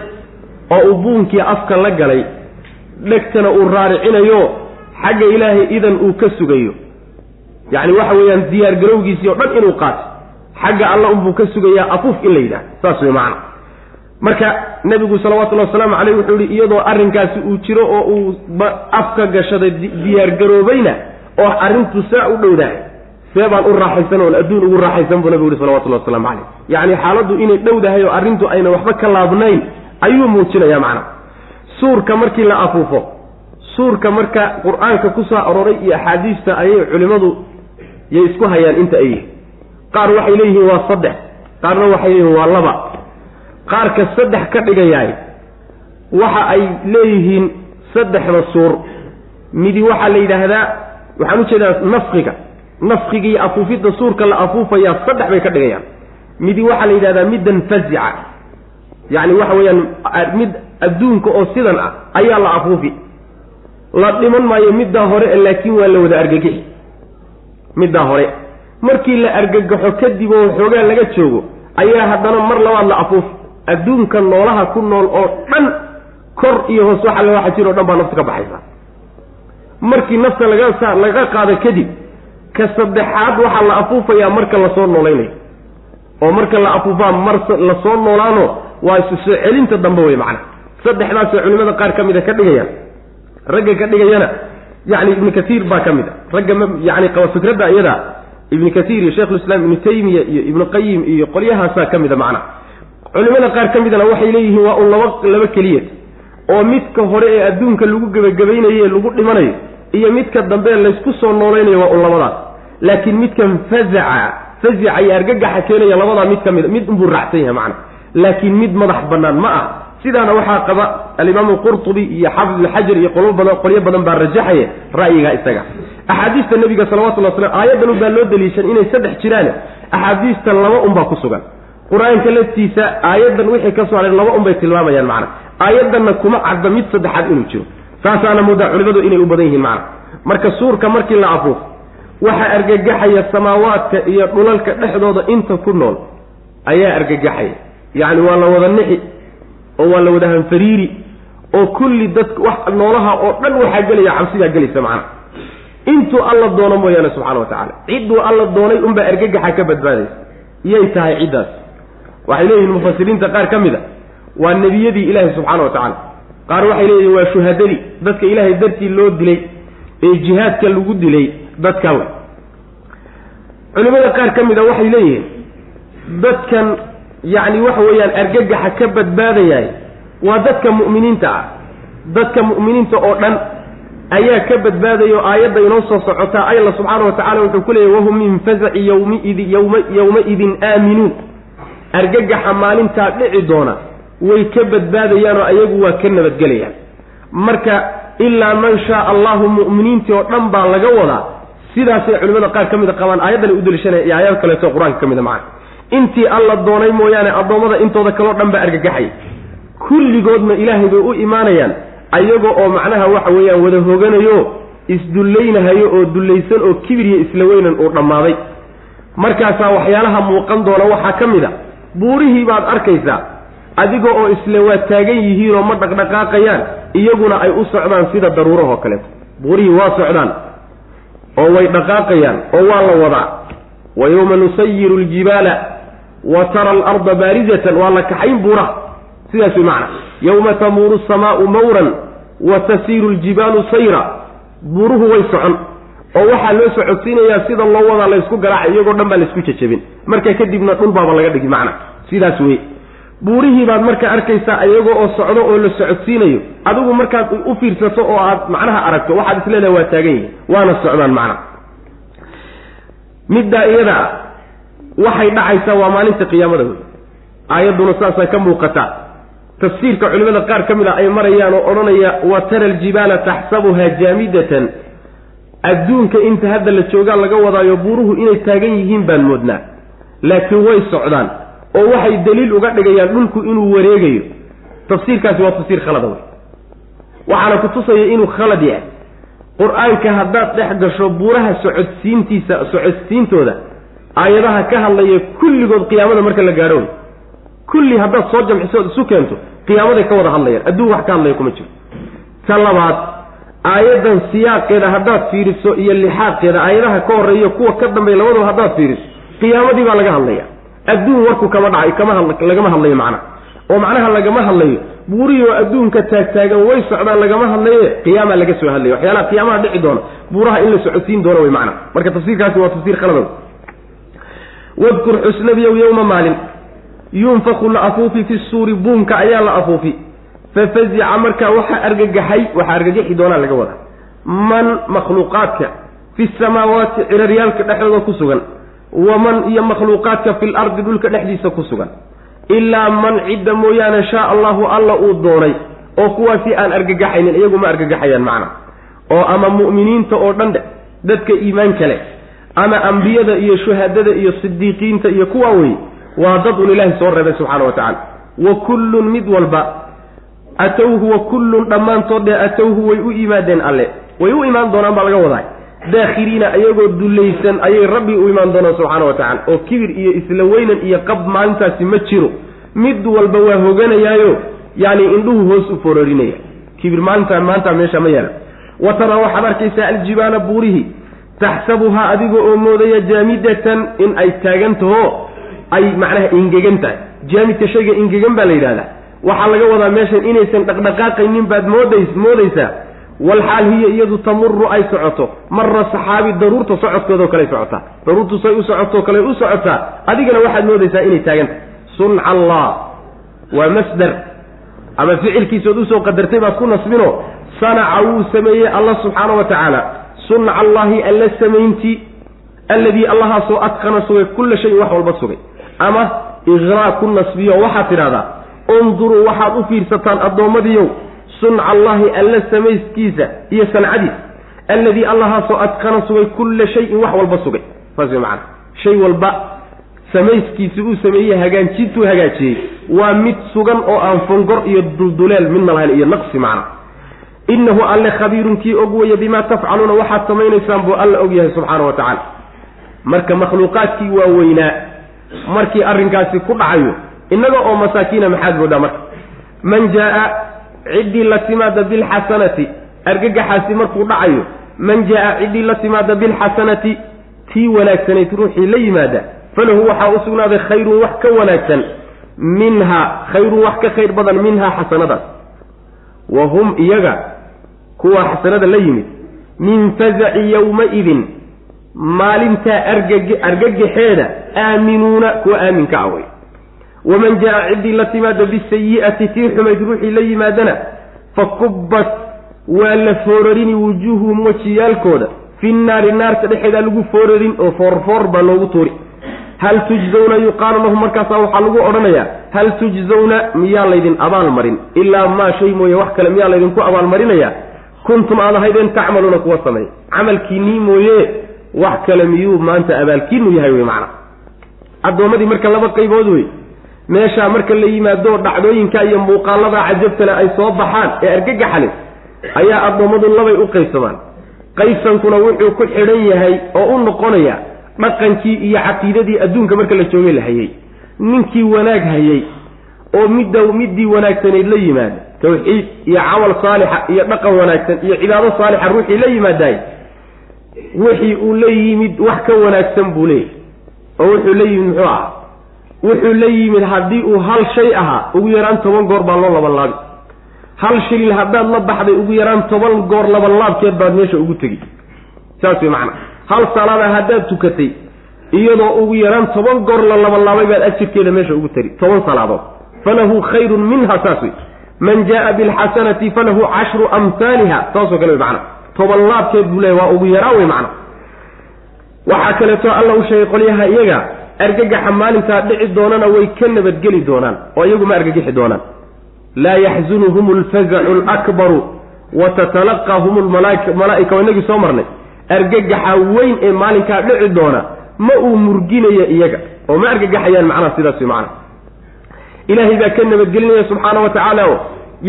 oo uu buunkii afka la galay dhegtana uu raaricinayo xagga ilaahay idan uu ka sugayo. Yacni waxa weeyaan diyaar garowgiisii oo dhan inuu qaato xagga alla unbuu ka sugayaa afuuf in la yidhaah saas wey macana marka nebigu salawatullahi wasalaamu caleyh wuxuu yihi iyadoo arrinkaasi uu jiro oo uu afka gashaday diyaar garoobayna oo arrintu saa u dhowdahay see baan u raaxaysan oon adduun ugu raaxaysan buu nabigu yihi salawatullahi waslamu caleyh yacni xaaladdu inay dhowdahay oo arrintu ayna waxba ka laabnayn ayuu muujinaya macna. Suurka markii la afuufo suurka marka qur'aanka ku soo aroray iyo axaadiista ayay culimmadu yay isku hayaan inta ay yihiin qaar waxay leeyihiin waa saddex qaarna waxay leeyihiin waa laba. Qaarka saddex ka dhigayaay waxa ay leeyihiin saddexda suur. Midi waxaa la yidhaahdaa waxaan u jeedaa nafqiga nafqiga iyo afuufidda suurka la afuufayaa saddex bay ka dhigayaan. Midi waxaa la yidhahdaa middan fazica yacni waxa weeyaan mid adduunka oo sidan ah ayaa la afuufi. La dhiman maayo middaa hore laakiin waa la wada argagixi. Middaa hore. Markii la argagaxo kadib oo xoogaa laga joogo ayaa haddana mar labaad la afuufi. Adduunka noolaha ku nool oo dhan kor iyo hoos waxa la waxa jiro o dhan baa nafta ka baxaysaa markii nafta laga laga qaado kadib ka saddexaad waxaa la afuufayaa marka la soo noolaynayo oo marka la afuufaa mar la soo noolaano waa isu soo celinta dambe wey macana saddexdaasoo culimada qaar ka mida ka dhigayaan. Ragga ka dhigayana yacni ibnu katiir baa ka mid a ragga yani qaba fikradda iyada ibnu katiir iyo sheikhulislaam ibnu taymiya iyo ibnu qayim iyo qolyahaasaa ka mida macna. Culimada qaar ka midana waxay leeyihiin waa un laba laba keliyad. Oo midka hore ee adduunka lagu gebagabaynayo ee lagu dhimanayo iyo midka dambe laysku soo noolaynayo waa un labadaas laakiin midkan fazaca fazica iyo argagaxa keenaya labadaa mid ka mid mid unbuu raacsan yahay macna laakiin mid madax bannaan ma ah. Sidaana waxaa qaba alimaamu qurtubi iyo xaafid ibnu xajar iyo qolo badan qolyo badan baa rajaxaya ra'yigaa isaga. Axaadiista nebiga salawatullahi waslam aayaddan unbaa loo daliishan inay saddex jiraane axaadiista laba unbaa ku sugan. Qur'aanka laftiisa aayaddan wixii ka soo haray laba unbay tilmaamayaan macna. Aayaddanna kuma cadda mid saddexaad inuu jiro. Saasaana moodaa culimadu inay u badan yihiin macna. Marka suurka markii la afuufo waxaa argagaxaya samaawaadka iyo dhulalka dhexdooda inta ku nool ayaa argagaxaya yacni waa la wada nixi oo waa la wada hanfariiri oo kulli dadka wax noolaha oo dhan waxaa gelaya cabsidaa gelaysa macna. Intuu alla doono mooyaane subxana wa tacaala. Cidduu alla doonay unbaa argagaxa ka badbaadaysa. Iyay tahay ciddaas. Waxay leeyihiin mufasiriinta qaar ka mid a waa nebiyadii ilaahi subxaana wa tacaala. Qaar waxay leeyihiin waa shuhadadii dadka ilaahay dartii loo dilay ee jihaadka lagu dilay dadkan culimada qaar ka mid a waxay leeyihiin dadkan yacni waxa weeyaan argagaxa ka badbaadayaay waa dadka mu'miniinta ah. Dadka mu'miniinta oo dhan ayaa ka badbaadayo aayadda inoo soo socotaa alla subxaana wa tacala wuxuu ku leeyahy wahum min fazaci yawmiidi yowma yowmaidin aaminuun. Argagaxa maalintaa dhici doona way ka badbaadayaanoo ayagu waa ka nabadgelayaan. Marka ilaa man shaa allahu mu'miniintii oo dhan baa laga wadaa sidaasay culimada qaar ka mid a qabaan aayaddana u daliishanaya iyo aayad kaleeto qur'aanka ka mid a macana intii alla doonay mooyaane addoommada intooda kaleo dhan baa argagaxay. Kulligoodna ilaahay bay u imaanayaan ayaga oo macnaha waxa weeyaan wada hoganayo isdullaynahayo oo dullaysan oo kibiriya isla weynan uu dhammaaday. Markaasaa waxyaalaha muuqan doona waxaa ka mid a buurihii baad arkaysaa adiga oo isle waa taagan yihiinoo ma dhaqdhaqaaqayaan iyaguna ay u socdaan sida daruurahoo kaleeto buurihii waa socdaan oo way dhaqaaqayaan oo waa la wadaa. Wa yowma nusayiru aljibaala wa tara alarda baarizatan waa la kaxayn buuraha. Sidaas way macna. Yowma tamuuru asamaau mawran wa tasiiru aljibaalu sayra. Buuruhu way socon oo waxaa loo socodsiinayaa sida loo wadaa laysku garaacay iyagoo dhan baa laysku jajabin. Marka kadibna dhul baaba laga dhigi macna. Sidaas wey buurihii baad marka arkaysaa iyagoo oo socdo oo la socodsiinayo adigu markaad u fiirsato oo aad macnaha aragto waxaad isleedahay waa taagan yihiin waana socdaan macna. Middaa iyada ah waxay dhacaysaa waa maalinta qiyaamada wey aayadduna saasaa ka muuqata tafsiirka culimada qaar ka mid a ay marayaan oo odhanaya wa tara aljibaala taxsabuha jaamidatan. Adduunka inta hadda la joogaa laga wadaayo buuruhu inay taagan yihiin baan moodnaa. Laakiin way socdaan oo waxay daliil uga dhigayaan dhulku inuu wareegayo. Tafsiirkaasi waa tafsiir khalada wey waxaana ku tusaya inuu khalad yahay. Qur'aanka haddaad dhex gasho buuraha socodsiintiisa socodsiintooda aayadaha ka hadlaya kulligood qiyaamada marka la gaadho wey kulli haddaad soo jamciso ood isu keento qiyaamaday ka wada hadlayaan. Adduun wax ka hadlaya kuma jiro. Ta labaad aayaddan siyaaqeeda haddaad fiiriso iyo lixaaqeeda aayadaha ka horreeya kuwa ka dambeeya labadaba haddaad fiiriso qiyaamadii baa laga hadlaya adduun warku kama dhacay kama had lagama hadlayo macnaha. Oo macnaha lagama hadlayo buurihii oo adduunka taagtaagan way socdaan lagama hadlaye qiyaamaa laga soo hadlaya waxyaalaha qiyaamaha dhici doona buuraha in la socodsiin doono way macnaha. Marka tafsiirkaasi waa tafsiir khaladow wadkur xusnabiyow yowma maalin. Yunfaku la afuufi fi suuri buunka ayaa la afuufi. Fafazica markaa waxaa argagaxay waxaa argagaxi doonaa laga wadaa. Man makhluuqaadka fi samaawaati ciraryaalka dhexdooda ku sugan waman iyo makhluuqaadka fi lardi dhulka dhexdiisa ku sugan ilaa man cidda mooyaane shaa allahu alla uu doonay oo kuwaasi aan argagaxaynin iyagu ma argagaxayaan macna. Oo ama mu'miniinta oo dhan dhe dadka iimaanka leh ama ambiyada iyo shuhadada iyo sidiiqiinta iyo kuwaa wey waa dad un ilaahay soo reebay subxaana wa tacala wa kullun mid walba atowhu wa kullun dhammaantood dee atowhu way u yimaadeen alle. Way u imaan doonaan baa laga wadaa. Daakhiriina ayagoo dullaysan ayay rabbi u imaan doonaan subxaana wa tacala oo kibir iyo isla weynan iyo qab maalintaasi ma jiro. Mid walba waa hoganayaayo yacni indhuhu hoos u fororinaya kibir maalintaa maanta meesha ma yeelan wa taraa waxaad arkaysaa aljibaala buurihi taxsabuhaa adiga oo moodaya jaamidatan in ay taagan taho ay macnaha ingegan tahay. Jaamidka shayga ingegan baa la yidhahdaa waxaa laga wadaa meeshan inaysan dhaqdhaqaaqaynin baad moodays moodaysaa. Walxaal hiya iyadu tamuru ay socoto. Mara saxaabi daruurta socodkoodao kale socotaa. Daruurtu say u socotoo kale u socotaa. Adigana waxaad moodaysaa inay taagantahay sunca allah waa masdar. Ama ficilkiisood u soo qadartay baad ku nasbino. Sanaca wuu sameeyey allah subxaana wa tacaala sunca allahi alla samayntii alladii allahaasoo adqana sugay kulla shayin wax walba sugay. Ama iqraa ku nasbiyo waxaad tidhahdaa unduruu waxaad u fiirsataan addoommadiiow sunca allaahi alla samayskiisa iyo sancadiisa alladii allahaasoo adqana sugay kulla shayin wax walba sugay. Saas wey macana shay walba samayskiisi uu sameeyey hagaajintuu hagaajiyey. Waa mid sugan oo aan fongor iyo dulduleel midna lahayn iyo naqsi macna innahu alle khabiirun kii og weeye bimaa tafcaluuna waxaad samaynaysaan buu alla og yahay subxaana wa tacaala. Marka makhluuqaadkii waa weynaa markii arrinkaasi ku dhacayo innaga oo masaakiina maxaad moodaa marka? Man jaa ciddii la timaada bilxasanati argagaxaasi markuu dhacayo man jaa ciddii la timaada bilxasanati tii wanaagsanayd ruuxii la yimaada falahu waxaa u sugnaaday khayrun wax ka wanaagsan minhaa khayrun wax ka khayr badan minhaa xasanadaas wa hum iyaga kuwa xasanada la yimid min fazaci yowmaidin maalintaa argag argagaxeeda aaminuuna kuwa aaminka ah wey waman jaa ciddii la timaada bisayi'ati tii xumayd ruuxii la yimaadana fa kubbat waa la foorarini wujuuhuhum wejiyaalkooda fi nnaari naarta dhexeedaa lagu foorarin oo foorfoor baa loogu tuuri hal tujzawna? yuqaalu lahum markaasaa waxaa lagu odhanayaa hal tujzawna? miyaa laydin abaalmarin ilaa maa shay mooye wax kale miyaa laydinku abaalmarinayaa kuntum aad ahaydeen tacmaluuna kuwa sameey camalkiinnii mooye wax kale miyuu maanta abaalkiinu yahay wey macana addoommadii marka laba qaybood wey. Meeshaa marka la yimaado dhacdooyinka iyo muuqaalada cajabtale ay soo baxaan ee argagaxale ayaa addoommadu labay u qaybsamaan. Qaybsankuna wuxuu ku xidhan yahay oo u noqonaya dhaqankii iyo caqiidadii adduunka marka la joogay la hayay ninkii wanaag hayay oo midda middii wanaagsanayd la yimaada tawxiid iyo camal saalixa iyo dhaqan wanaagsan iyo cibaado saalixa ruuxii la yimaadaay wixii uu la yimid wax ka wanaagsan buu leeyahy oo wuxuu la yimid muxuu ahaa? Wuxuu la yimid haddii uu hal shay ahaa ugu yaraan toban goor baa loo labanlaabi hal shilil haddaad la baxday ugu yaraan toban goor labanlaabkeed baad meesha ugu tegi saas wey macana hal salaada haddaad tukatay iyadoo ugu yaraan toban goor la labanlaabay baad ajirkeeda meesha ugu tegi toban salaadood. Falahu khayrun minha saas wey man jaa bilxasanati falahu cashru amhaaliha saasoo kale wey macana toban laabkeed buu leeya waa ugu yaraa wey macana waxaa kaleeto alla u sheegay qolyaha iyaga argagaxa maalintaa dhici doonana way ka nabadgeli doonaan oo iyagu ma argagixi doonaan. Laa yaxzunuhum alfazacu alakbaru wa tatalaqahum lmalaaika waa inagii soo marnay argagaxa weyn ee maalinkaa dhici doona ma uu murginaya iyaga oo ma argagaxayaan macnaha sidaas wey macana ilaahay baa ka nabadgelinaya subxaana wa tacaala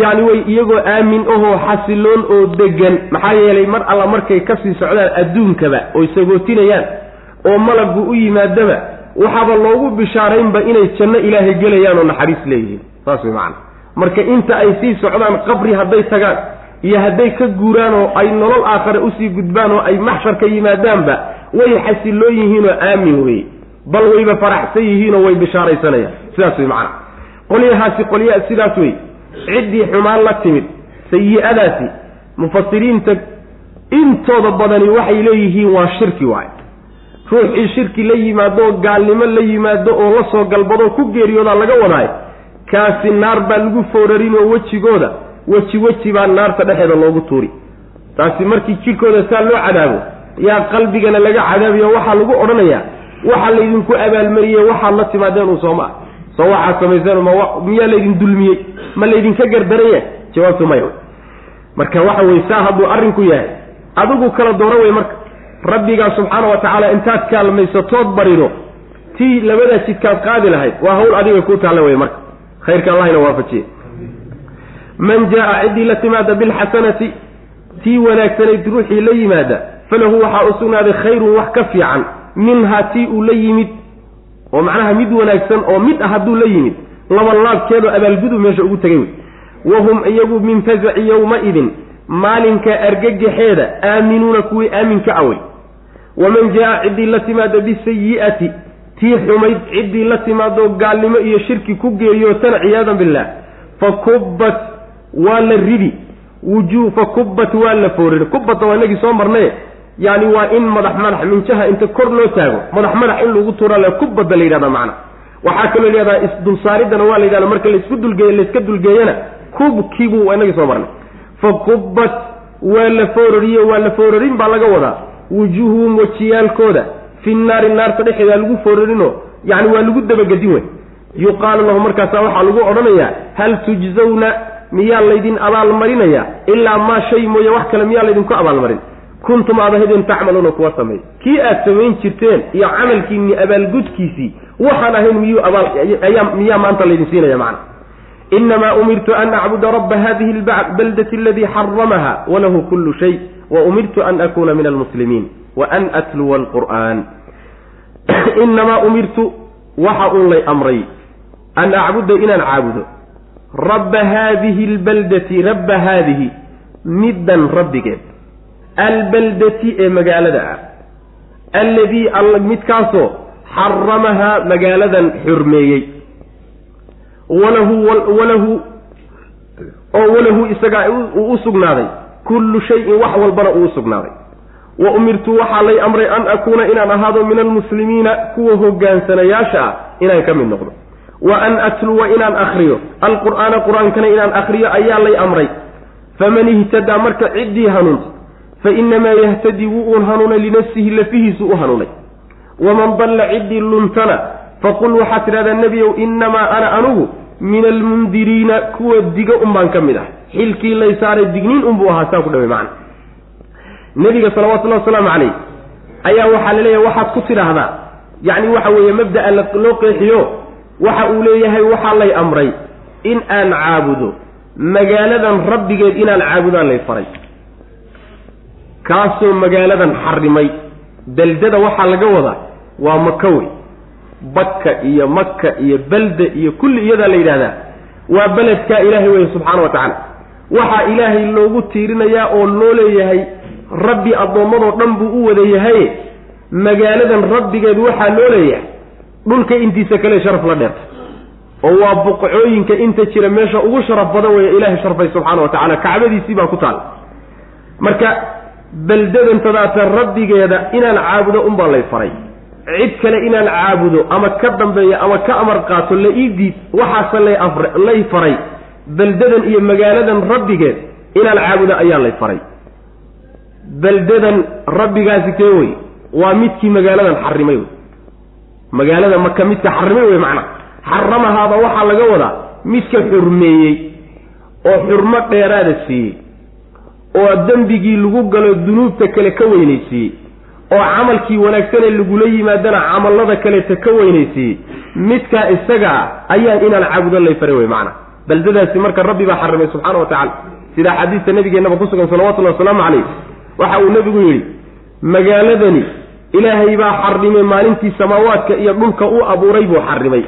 yacni way iyagoo aamin ahoo xasiloon oo degan maxaa yeelay mar alla markay ka sii socdaan adduunkaba oy sagootinayaan oo malaggu u yimaadaba waxaaba loogu bishaaraynba inay janno ilaahay gelayaan oo naxariis leeyihiin. Saas way macana marka inta ay sii socdaan qabri hadday tagaan iyo hadday ka guuraan oo ay nolol aakhare u sii gudbaan oo ay maxshar ka yimaadaanba way xasiloon yihiin oo aamin weye bal wayba faraxsan yihiinoo way bishaaraysanayaan. Sidaas way macana qolyahaasi qolyaa sidaas wey ciddii xumaan la timid sayi-adaasi mufasiriinta intooda badani waxay leeyihiin waa shirki waay ruuxii shirki la yimaado oo gaalnimo la yimaado oo la soo galbadoo ku geeriyoodaa laga wadaay kaasi naar baa lagu foorarin oo wejigooda weji weji baa naarta dhexeeda loogu tuuri. Taasi markii jidhkooda saa loo cadaabo yaa qalbigana laga cadaabiyo waxaa lagu odhanayaa waxaa laydinku abaalmariyey waxaad la timaadeen uu sooma ah soo waxaad samayseen ma miyaa laydin dulmiyey ma laydinka gardaraya? Jawaabtu maya marka waxa weye saa hadduu arrinku yahay adigu kala dooro wey marka. Rabbigaa subxaana wa tacaala intaad kaalmaysatood barido tii labadaa jidkaad qaadi lahayd waa hawl adiga kuu taalla wey marka. Khayrka allahina waafajiye man jaa ciddii la timaada bilxasanati tii wanaagsanayd ruuxii la yimaada falahu waxaa u sugnaaday khayrun wax ka fiican minhaa tii uu la yimid oo macnaha mid wanaagsan oo mid ah hadduu la yimid labanlaabkeedoo abaalgudu meesha ugu tegay wey wahum iyagu min fazaci yowma-idin maalinka argagaxeeda aaminuuna kuwii aaminka awey waman jaa ciddii la timaada bisayi'ati tii xumayd ciddii la timaadoo gaalnimo iyo shirki ku geeriyootana ciyaadan billaah fa kubbat waa la ridi. Wujuu fa kubbat waa la fooriri kubbata waa inagii soo marnaye yani waa in madax madax minjaha inta kor loo taago. Madax madax in lagu tuura le kubadda la yidhahda macna. Waxaa kaloo layihahdaa isdulsaaridana waa la yidhahda marka la isku dulgeeyo layska dulgeeyana kubkiibuu waa inagii soo marnay fa kubbat waa la foorariyo waa la foorarin baa laga wadaa. Wujuuhuhum wejiyaalkooda fi naari naarta dhexeeda lagu foorarinoo yani waa lagu dabagedin wey yuqaalu lahu markaasa waxaa lagu odhanayaa hal tujzawna miyaa laydin abaalmarinaya? Ilaa maa shay mooye wax kale miyaa laydinku abaalmarin? Kuntum aad ahaydeen tacmaluuna kuwa sameey kii aad samayn jirteen iyo camalkiinni abaalgudkiisii waxaan ahayn miyuu abaal miyaa maanta laydin siinaya macna. Inamaa umirtu an acbuda rabba hadihi lbaldati aladii xaramaha walahu kullu shay wa umirtu an akuna min almuslimiin wa an atluwa alqur'aan. Inamaa umirtu waxa uun lay amray an acbuda inaan caabudo rabba haadihi lbaldati rabba haadihi middan rabbigeed albaldati ee magaalada ah alladii all midkaasoo xaramahaa magaaladan xurmeeyey walahu walahu oo walahu isagaa uu u sugnaaday kullu shayin wax walbana uu u sugnaaday wa umirtu waxaa lay amray an akuuna inaan ahaado min almuslimiina kuwa hogaansanayaasha ah inaan ka mid noqdo wa an atluwa inaan akriyo alqur'aana qur'aankana inaan akriyo ayaa lay amray. Faman ihtadaa marka ciddii hanuunta fa inamaa yahtadii wuu uun hanuunay linafsihi lafihiisu u hanuunay. Waman dalla ciddii luntana faqul waxaad tidhahdaa nebiyow innamaa ana anugu min almundiriina kuwa diga un baan ka mid ah. Xilkii lay saaray digniin unbuu ahaa saa ku dhawey macna. Nebiga salawatullahi wasalaamu calayh ayaa waxaa la leeyahay waxaad ku tidhaahdaa yacni waxa weeye mabda'a loo qeexiyo waxa uu leeyahay waxaa lay amray in aan caabudo. Magaaladan rabbigeed inaan caabudaan lay faray. Kaasoo magaaladan xarimay beldada waxaa laga wadaa waa maka wey bakka iyo maka iyo belda iyo kulli iyadaa la yidhahdaa waa beledkaa ilaahay weye subxaana wa tacaala. Waxaa ilaahay loogu tiirinayaa oo loo leeyahay rabbi addoommadoo dhan buu u wada yahay magaaladan rabbigeed waxaa loo leeyahay dhulka intiisa kale sharaf la dheerta oo waa buqcooyinka inta jira meesha ugu sharaf badan weeye ilaahay sharfay subxaana wa tacaala. Kacbadiisii baa ku taal. Marka beldadantadaata rabbigeeda inaan caabudo unbaa lay faray. Cid kale inaan caabudo ama ka dambeeyo ama ka amar qaato la ii diid waxaase lay lay faray. Beldadan iyo magaaladan rabbigeed inaan caabudo ayaa lay faray. Beldadan rabbigaasi kee wey? Waa midkii magaaladan xarimay wey magaalada maka midka xarimay wey macnaa xaramahaaba waxaa laga wadaa midka xurmeeyey oo xurmo dheeraada siiyey oo dembigii lagu galo dunuubta kale ka weynaysiiyey oo camalkii wanaagsanee lagula yimaadana camallada kaleeta ka weynaysiiyey. Midkaa isagaa ayaan inaan caabudo lay faray wey macana baldadaasi marka rabbi baa xarimay subxaana wa tacala sida xadiista nabigeennaba ku sugan salawatullahi wasalaamu calayh waxa uu nebigu yidhi magaaladani ilaahay baa xarimay maalintii samaawaadka iyo dhulka u abuuray buu xarimay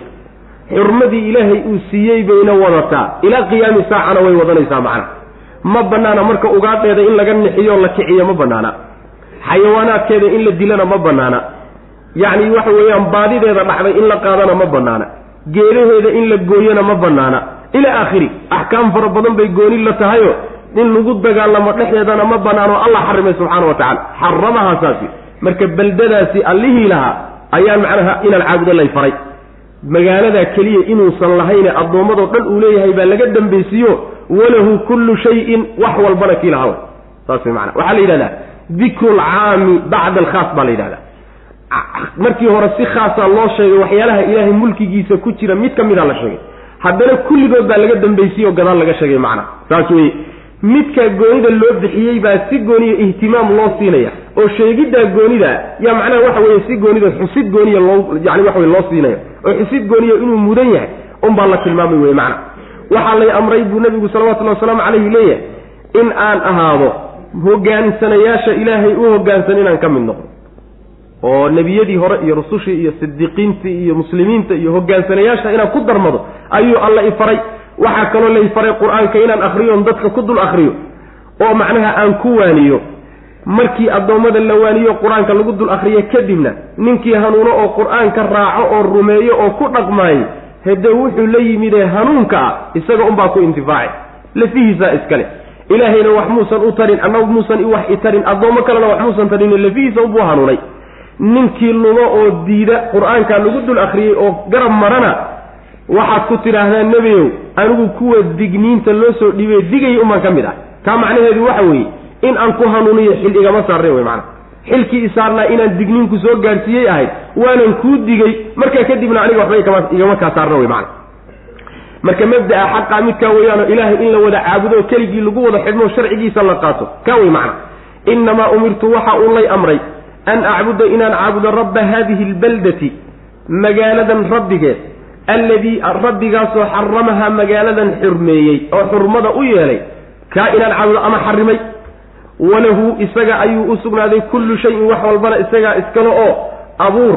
xurmadii ilaahay uu siiyey bayna wadataa. Ilaa qiyaami saacana way wadanaysaa macna. Ma banaana marka ugaadheeda in laga nixiyo la kiciyo ma banaana xayawaanaadkeeda in la dilana ma banaana yacni waxa weeyaan baadideeda dhacday in la qaadana ma banaana geedaheeda in la gooyona ma banaana ilaa aakhiri axkaam fara badan bay gooni la tahayo. In lagu dagaalamo dhexdeedana ma banaano allah xarimay subxaana wa tacala xaramaha saasi marka beldadaasi allihii lahaa ayaan macnaha inaan caabudo lay faray. Magaaladaa keliya inuusan lahayne addoommadoo dhan uu leeyahay baa laga dambaysiiyo walahu kullu shayin wax walbana kii lahaa. Saas way waxaa la yidhahdaa dikru lcaami bacda alkhaas baa la yidhahdaa. Markii hore si khaasa loo sheegay waxyaalaha ilaahay mulkigiisa ku jira mid ka mida la sheegay. Haddana kulligood baa laga dambaysiye gadaal laga sheegay macna saas weye midkaa goonida loo bixiyey baa si gooniya ihtimaam loo siinaya. oo sheegiddaa goonida yaa macnaha waxa weeye si goonida xusid gooniya loo yani waxa wey loo siinaya oo xusid gooniya inuu mudan yahay unbaa la tilmaamay wey macna. Waxaa lay amray buu nabigu salawatullahi wasalaamu calayhi leeyahay in aan ahaado hogaansanayaasha ilaahay u hogaansan inaan ka mid noqdo. oo nebiyadii hore iyo rusushii iyo sidiiqiintii iyo muslimiinta iyo hogaansanayaasha inaan ku darmado ayuu alla ifaray waxaa kaloo la ifaray qur'aanka inaan akriyoon dadka ku dul akriyo oo macnaha aan ku waaniyo. Markii addoommada la waaniyo qur'aanka lagu dul akriyo kadibna ninkii hanuuno oo qur'aanka raaco oo rumeeyo oo ku dhaqmaayo hede wuxuu la yimidee hanuunka ah isaga unbaa ku intifaaci lafihiisaa iskale. Ilaahayna wax muusan u tarin annagu muusan wax i tarin addoommo kalena wax muusan tarin lafihiisa unbuu hanuunay. Ninkii lugo oo diida qur'aanka lagu dul akriyey oo garab marana waxaad ku tidhaahdaa nebiyow anigu kuwa digniinta loo soo dhiibay digay umaan ka mid ah. Taa macnaheedu waxa weeye in aan ku hanuuniyo xil igama saarnayn wey macana xilkii isaarnaa inaan digniinku soo gaarsiiyey ahayd waanan kuu digay markaa kadibna aniga waxba igama kaa saarna wey macana marka mabda'a xaqaa midkaa weeyaanoo ilaahay in la wada caabudo keligii lagu wada xidhmo sharcigiisa la qaato. Kaa wey macna innamaa umirtu waxa uu lay amray an acbuda inaan caabudo rabba haadihi albaldati magaaladan rabbigeed alladii rabbigaasoo xaramahaa magaaladan xurmeeyey oo xurmada u yeelay kaa inaan caabudo ama xarimay walahu isaga ayuu u sugnaaday kullu shayin wax walbana isagaa iskale oo abuur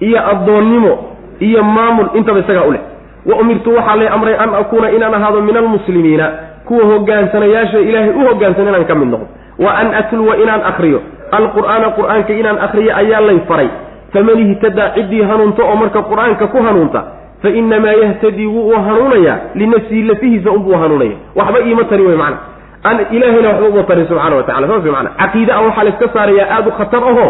iyo addoonnimo iyo maamul intaba isagaa u leh. Wa umirtu waxaa lay amray an akuuna inaan ahaado min almuslimiina kuwa hogaansanayaasha ilaahay u hogaansan inaan ka mid noqdo wa an atluwa inaan akriyo alqur'aana qur'aanka inaan akriyo ayaa lay faray. Faman ihtadaa ciddii hanuunta oo marka qur'aanka ku hanuunta fa inamaa yahtadii wuu u hanuunayaa linafsihi lafihiisa unbuu hanuunaya. Waxba iima tari wey macna. Ilaahayna waxba uma tarin subxana wa tacala saas mana caqiide a waxaa la iska saarayaa aada u khatar aho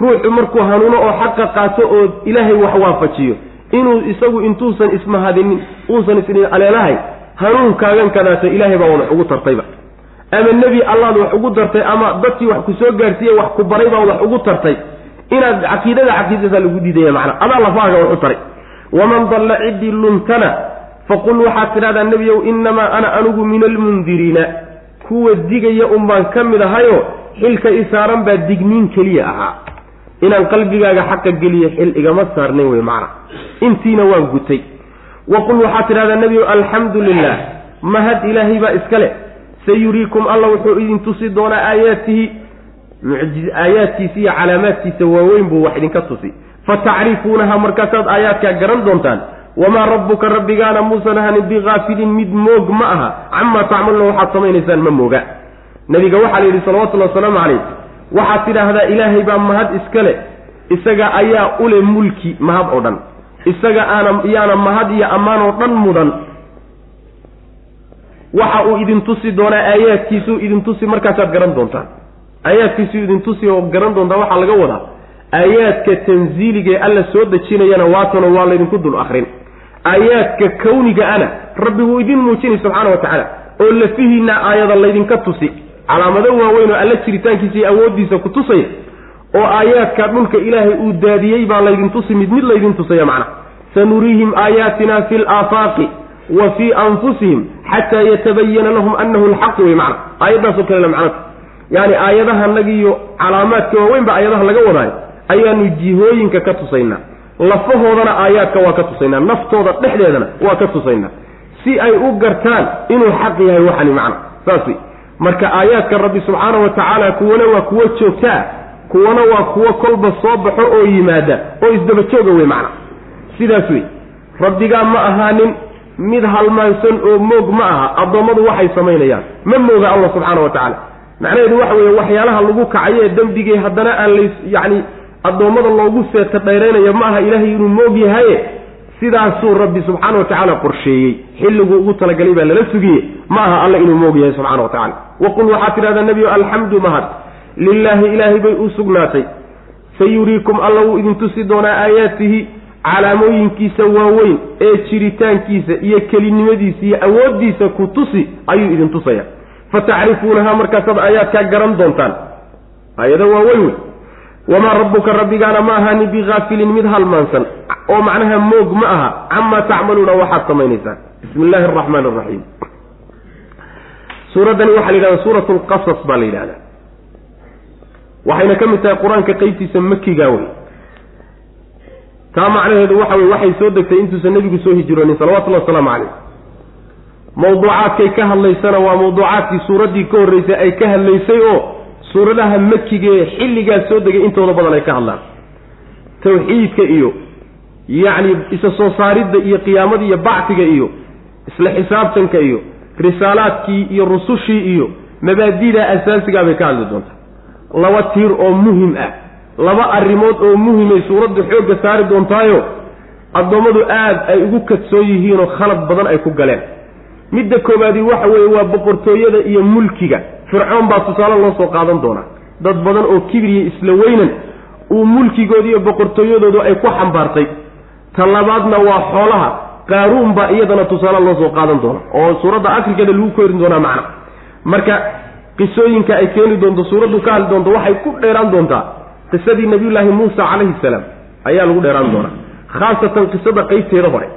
ruuxu markuu hanuuno oo xaqa qaato oo ilaahay wax waafajiyo inuu isagu intuusan ismahadinin uusan isdhin aleelahay hanuunkaagan kadaata ilaahay baa wadax ugu tartayba. Ama nebi allaad wax ugu tartay ama dadkii wax ku soo gaarsiiye wax ku baray baa wax ugu tartay. Inaad caqiidada caqiidadasaa lagu diidaya macna. Adaa lafaaga wax u taray waman dalla ciddii luntana faqul waxaad tidhahdaa nebiyow innamaa ana anugu min almundiriina. Kuwa digaya un baan ka mid ahayo xilka isaaran baa digniin keliya ahaa. Inaan qalbigaaga xaqa geliyo xil igama saarnayn wey macna. Intiina waan gutay. Waqul waxaad tidhahdaa nebiyow alxamdu lilah mahad ilaahay baa iska leh. Sayuriikum alla wuxuu idin tusi doonaa aayaatihi aayaadkiisa iyo calaamaadkiisa waaweyn buu wax idinka tusi fatacrifuunaha markaasaad aayaadkaa garan doontaan wamaa rabbuka rabbigaana muusan ahanin bigaafilin mid moog ma aha camaa tacmaluna waxaad samaynaysaan ma mooga. Nabiga waxaa la yidhi salawatullhi wasalaamu calayh waxaad tidhaahdaa ilaahay baa mahad iska le isaga ayaa ule mulki mahad oo dhan. Isaga aana yaana mahad iyo ammaan oo dhan mudan. Waxa uu idin tusi doonaa aayaadkiisuu idin tusi markaasaad garan doontaan. Aayaadkiisuu idin tusi oo garan doontaan waxaa laga wadaa aayaadka tansiiliga ee alla soo dejinayana waatanoo waa laydinku dul akrin aayaadka kawniga ana rabbi wuu idin muujinay subxaana wa tacaala oo lafihiinna aayada laydinka tusi. Calaamado waaweyn oo alla jiritaankiisa iyo awooddiisa ku tusaya oo aayaadka dhulka ilaahay uu daadiyey baa laydin tusi mid mid laydin tusaya macna. Sanuriihim aayaatina fi laafaaqi wa fii anfusihim xataa yatabayana lahum anahu lxaqu wey macna. Aayaddaasoo kalena macnata yaani aayadahanagi calaamaadka waaweyn ba aayadaha laga wadaayo ayaanu jihooyinka ka tusaynaa. Lafahoodana aayaadka waa ka tusaynaa. Naftooda dhexdeedana waa ka tusaynaa. Si ay u gartaan inuu xaq yahay waxani macna. Saas wey marka aayaadka rabbi subxaana wa tacaala kuwana waa kuwo joogtaa kuwana waa kuwo kolba soo baxo oo yimaada oo isdaba jooga wey macna. Sidaas wey rabbigaa ma ahaanin mid halmaansan oo moog ma aha. Addoommadu waxay samaynayaan. Ma mooga allah subxaana wa tacaala macnaheedu waxa weeye waxyaalaha lagu kacayo ee haddana aan lays yacni addoommada loogu seeta dhayraynayo ma aha ilaahay inuu moog yahaye sidaasuu rabbi subxaana wa tacaala qorsheeyey. Xilliguu ugu talagalay baa lala sugiye ma aha alla inuu moog yahay subxana wa tacala waqul waxaad tidhahdaa nebiyo alxamdu mahad. Lilaahi ilaahay bay u sugnaatay. Sayuriikum alla wuu idin tusi doonaa aayaatihi calaamooyinkiisa waaweyn ee jiritaankiisa iyo kelinimadiisa iyo awooddiisa ku tusi ayuu idin tusaya. Fatacrifuunahaa markaasaad aayaadkaa garan doontaan. Aayada waaweyn wey wamaa rabbuka rabbigaana ma ahaanin bigaafilin mid halmaansan oo macnaha moog ma aha camaa tacmaluuna waxaad samaynaysaan bismi illaahi araxmaani araxiim suuraddani waxaa la yidhahdaa suurat lqasas baa la yidhahdaa waxayna ka mid tahay qur'aanka qeybtiisa makiga wey taa macnaheedu waxa weye waxay soo degtay intuusan nebigu soo hijroonin salawatullahi wasalaamu calayh mawduucaadkay ka hadlaysana waa mawduucaadkii suuraddii ka horreysay ay ka hadlaysay oo suuradaha makiga ee xilligaas soo degay intooda badan ay ka hadlaan. Tawxiidka iyo yacni isa soo saaridda iyo qiyaamada iyo bacsiga iyo isla xisaabtanka iyo risaalaadkii iyo rusushii iyo mabaadida asaasigaa bay ka hadli doontaa. Laba tiir oo muhiim ah laba arrimood oo muhimay suuraddu xoogga saari doontaayo addoommadu aad ay ugu kadsoon yihiinoo khalad badan ay ku galeen. Midda koowaadi waxa weeye waa boqortooyada iyo mulkiga fircoon baa tusaale loo soo qaadan doonaa. Dad badan oo kibiriya isla weynan uu mulkigooda iyo boqortooyadoodu ay ku xambaartay. Ta labaadna waa xoolaha. Qaaruun baa iyadana tusaale loo soo qaadan doona oo suuradda akrikeeda lagu korin doonaa macna. Marka qisooyinka ay keeni doonto suuraddu ka hadli doonto waxay ku dheeraan doontaa. Qisadii nabiyullaahi muusa calayhi salaam ayaa lagu dheeraan doonaa. Khaasatan qisada qeybteeda hore.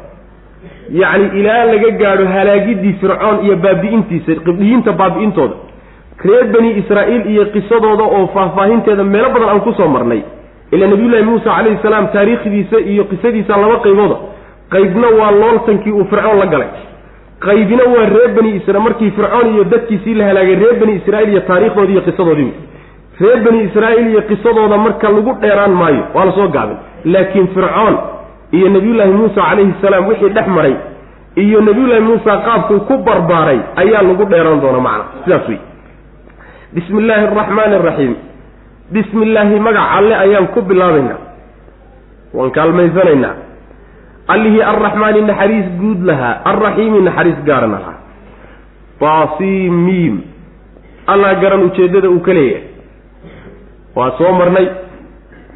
Yacni ilaa laga gaadho halaagiddii fircoon iyo baabi'intiisa qibdhiyiinta baabi'intooda reer bani israa'iil iyo qisadooda oo faahfaahinteeda meelo badan aan ku soo marnay. Ilaa nabiyullaahi muusa calayhi salaam taariikhdiisa iyo qisadiisa laba qaybooda qaybna waa looltankii uu fircoon la galay. Qaybina waa reer bani isra markii fircoon iyo dadkiisii la halaagay reer bani israa'iil iyo taariikhdoodii iyo qisadoodii. Reer bani israa'iil iyo qisadooda marka lagu dheeraan maayo waa la soo gaabin laakiin fircoon iyo nebiyullaahi muusa calayhi salaam wixii dhex maray iyo nebiyullaahi muusa qaabkuu ku barbaaray ayaa lagu dheeraan doona macna sidaas wey bismi illaahi araxmaani araxiim bismi illaahi magac alle ayaan ku bilaabaynaa waan kaalmaysanaynaa. Allihii arraxmaani naxariis guud lahaa alraxiimi naxariis gaarana lahaa taasiimiim allah garan ujeeddada uu ka leeyahay. Waa soo marnay.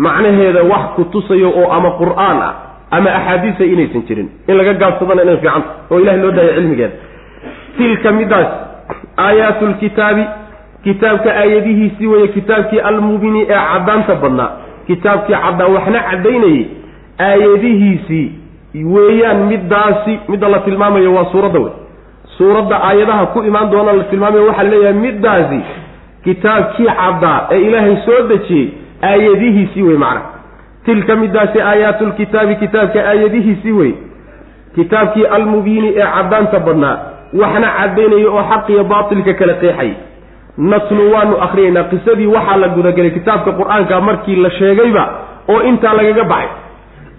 Macnaheeda wax ku tusayo oo ama qur'aan ah ama axaadiisa inaysan jirin. In laga gaabsadana inay fiicanta oo ilahay loo daaya cilmigeeda. Tilka midaas aayaatu lkitaabi kitaabka aayadihiisii weeye kitaabkii almubini ee caddaanta badnaa. Kitaabkii caddaan waxna caddaynayay aayadihiisii weeyaan middaasi midda la tilmaamayo waa suuradda wey suuradda aayadaha ku imaan doona la tilmaamayo waxaa leeyahay middaasi kitaabkii caddaa ee ilaahay soo dejiyey aayadihiisii wey macna. Tilka middaasi aayaatu lkitaabi kitaabka aayadihiisii wey kitaabkii almubiini ee caddaanta badnaa waxna caddaynaya oo xaq iyo baatilka kala qeexay natlu waanu akhriyaynaa qisadii waxaa la gudagelay kitaabka qur'aanka markii la sheegayba oo intaa lagaga baxay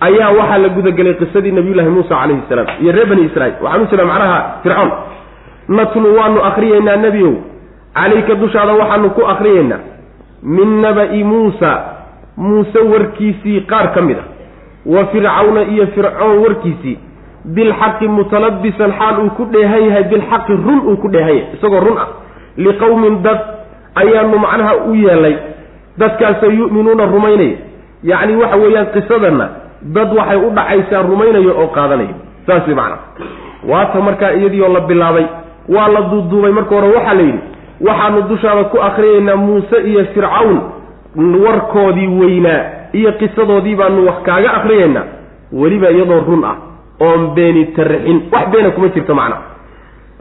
ayaa waxaa la gudagelay qisadii nabiyullaahi muusa calayhi salaam iyo reer bani israiil waxaan u macnaha fircoon. Natlu waanu akhriyaynaa nebiow calayka dushaada waxaanu ku akhriyaynaa. Min naba'i muusa muuse warkiisii qaar ka mid a. Wa fircawna iyo fircoon warkiisii bilxaqi mutalabisan xaal uu ku dheehan yahay bilxaqi run uu ku dheehan yahay isagoo run ah liqowmin dad ayaanu macnaha u yeelay. Dadkaasoo yu'minuuna rumaynaya. Yacni waxa weeyaan qisadanna dad waxay u dhacaysaa rumaynayo oo qaadanaya. Saas way macnaha. Waata markaa iyadiioo la bilaabay waa la duuduubay. Marka hore waxaa la yidhi waxaanu dushaada ku akhriyaynaa muuse iyo fircawn warkoodii weynaa iyo qisadoodii baanu wax kaaga akhriyaynaa. Weliba iyadoo run ah oon beeni tarixin. Wax beena kuma jirto macna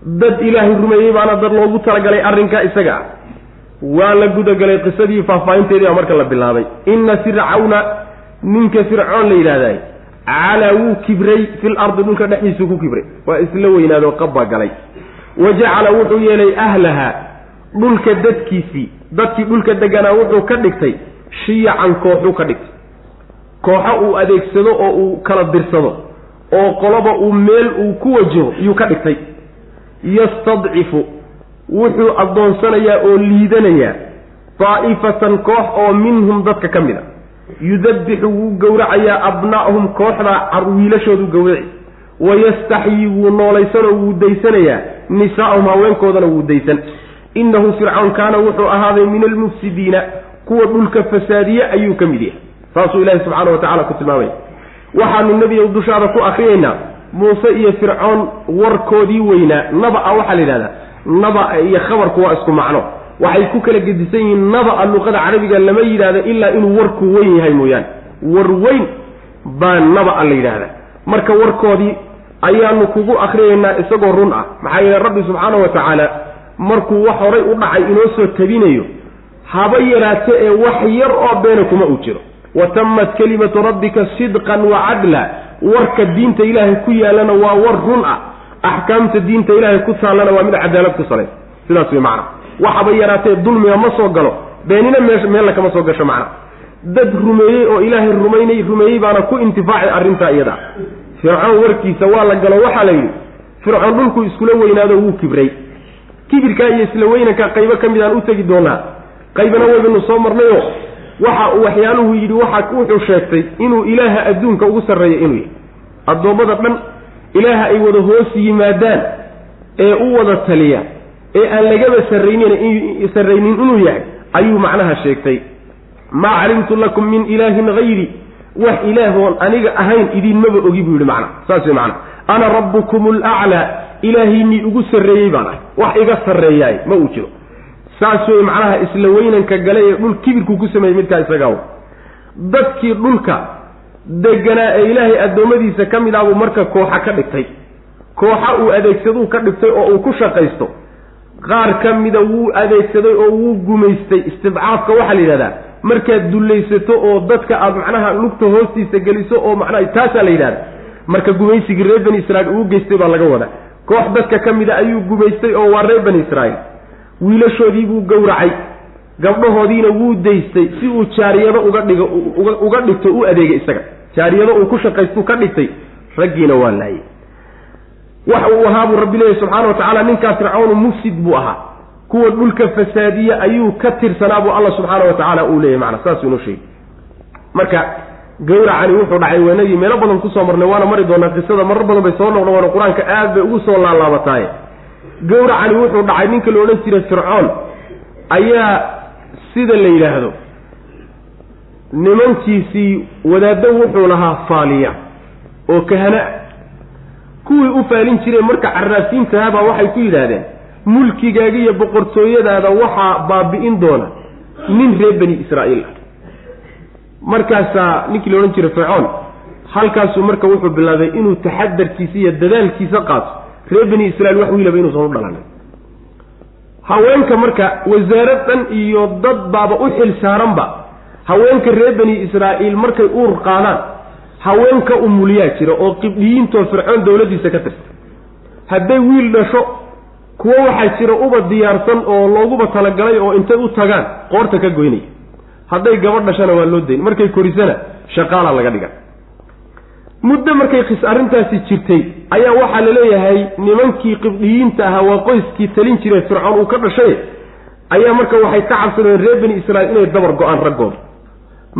dad ilaahay rumeeyey baana dad loogu talagalay arrinkaa isaga. Ah waa la gudagalay qisadii faahfaahinteedii baa marka la bilaabay. Inna fircawna ninka fircoon la yidhaahday calaa wuu kibray fil ardi dhulka dhexdiisuu ku kibray. Waa isla weynaado qabbaa galay. Wa jacala wuxuu yeelay ahlaha dhulka dadkiisii. Dadkii dhulka deganaa wuxuu ka dhigtay shiyacan kooxuu ka dhigtay. Kooxo uu adeegsado oo uu kala dirsado oo qoloba uu meel uu ku wajaho iyuu ka dhigtay yastadcifu. Wuxuu addoonsanayaa oo liidanayaa daa'ifatan koox oo minhum dadka ka mid a. Yudabbixu wuu gowracayaa abna'ahum kooxda wiilashoodu gowraci. Wayastaxyii wuu noolaysanoo wuu daysanayaa nisaa'ahum haweenkoodana wuu daysan. Innahu fircawn kaana wuxuu ahaaday min almufsidiina kuwa dhulka fasaadiye ayuu ka mid yahay. Saasuu ilaahi subxaana wa tacala ku tilmaamaya. Waxaanu nebiyow dushaada ku akriyaynaa muuse iyo fircoon warkoodii weynaa. Naba-a waxaa la yidhahdaa. Naba-a iyo khabarku waa isku macno. Waxay ku kala gedisan yihiin naba-a luqada carabiga lama yidhahdo ilaa inuu warku weyn yahay mooyaane. War weyn baa naba-a la yidhaahdaa. Marka warkoodii ayaanu kugu akriyaynaa isagoo run ah. Maxaa yeele rabbi subxaana wa tacaala markuu wax horay u dhacay inoo soo tabinayo haba yaraate ee wax yar oo beena kuma uu jiro wa tammat kelimatu rabbika sidqan wa cadla warka diinta ilaahay ku yaallana waa war run ah. Axkaamta diinta ilaahay ku taallana waa mid cadaalad ku salaysa sidaas way macna. Waxaba yaraatee dulmiga ma soo galo beenina mee meella kama soo gasho macna. Dad rumeeyey oo ilaahay rumaynay rumeeyey baana ku intifaacay arrintaa iyada. Fircoon warkiisa waa la galo waxaa la yidhi fircoon dhulku iskula weynaado wuu kibray. Kibirkaa iyo isla weynanka qaybo ka mid aan u tegi doonaa. Qaybana waybanu soo marnayoo waxa uu waxyaaluhu yidhi waxa wuxuu sheegtay inuu ilaaha adduunka ugu sarreeya inuu yahay. Addoommada dhan ilaaha ay wada hoos yimaadaan ee u wada taliya ee aan lagaba sarraynin sarraynin inuu yahay ayuu macnaha sheegtay. Maa calimtu lakum min ilaahin hayri wax ilaahoon aniga ahayn idinmaba ogi buu yidhi macna. Saas wey macna. Ana rabbukum alaclaa ilaahiinii ugu sarreeyey baan ahay. Wax iga sarreeyaay ma uu jiro saas wey macnaha isla weynanka gale ee dhul kibirkuu ku sameeyey midkaa isagaa dadkii dhulka deganaa ee ilaahay addoommadiisa ka mid ah buu marka kooxa ka dhigtay. Kooxa uu adeegsaduu ka dhigtay oo uu ku shaqaysto. Qaar ka mida wuu adeegsaday oo wuu gumaystay istibcaafka waxaa la yidhahdaa. Markaad dullaysato oo dadka aad macnaha lugta hoostiisa geliso oo macnaha taasaa la yidhahda marka gumaysigii reer bani israiil uu geystay baa laga wadaa. Koox dadka ka mida ayuu gumaystay oo waa reer bani israa'iil wiilashoodii buu gowracay. Gabdhahoodiina wuu daystay si uu jaariyado uga dhigo uga dhigto u adeegay isaga. Jaariyado uu ku shaqaystuu ka dhigtay raggiina waa laayay. Waxa uu ahaa buu rabbi leeyahy subxaana wa tacaala ninkaa fircawnu mufsid buu ahaa. Kuwa dhulka fasaadiye ayuu ka tirsanaa buu alla subxaana wa tacaala uu leeyahy macana saasuu inoo sheegay. Marka gawracani wuxuu dhacay weenadii meelo badan ku soo marnay waana mari doonaa qisada marar badan bay soo noqnoqoon qur'aanka aad bay ugu soo laalaabataaye gawracani wuxuu dhacay ninka la odhan jiray fircoon ayaa sida la yidhaahdo nimankiisii wadaaddo wuxuu lahaa faaliya oo kahana. Kuwii u faalin jireen marka caraafiintahabaa waxay ku yidhaahdeen mulkigaaga iyo boqortooyadaada waxaa baabi'in doona nin reer bani israa'iil. Ah markaasaa ninkii la odhan jiray fircoon halkaasuu marka wuxuu bilaabay inuu taxadarkiisa iyo dadaalkiisa qaato reer bani israiil wax wiilaba inuusan u dhalanin haweenka marka wasaarad dhan iyo dad baaba u xil saaranba haweenka reer bani israa'iil markay uur qaadaan haweenka umuliyaa jira oo qibdhiyiintoo fircoon dowladdiisa ka tirta hadday wiil dhasho kuwo waxaa jira uba diyaarsan oo looguba talagalay oo intay u tagaan qoorta ka goynaya. Hadday gabadh dhashana waa loo dayn markay korisana shaqaala laga dhiga muddo markay khis arrintaasi jirtay ayaa waxaa la leeyahay nimankii qibdhiyiinta ahaa waa qoyskii talin jiray fircoon uu ka dhashay ayaa marka waxay ka cabsadeen reer bani israa'iil inay dabar go'aan raggooda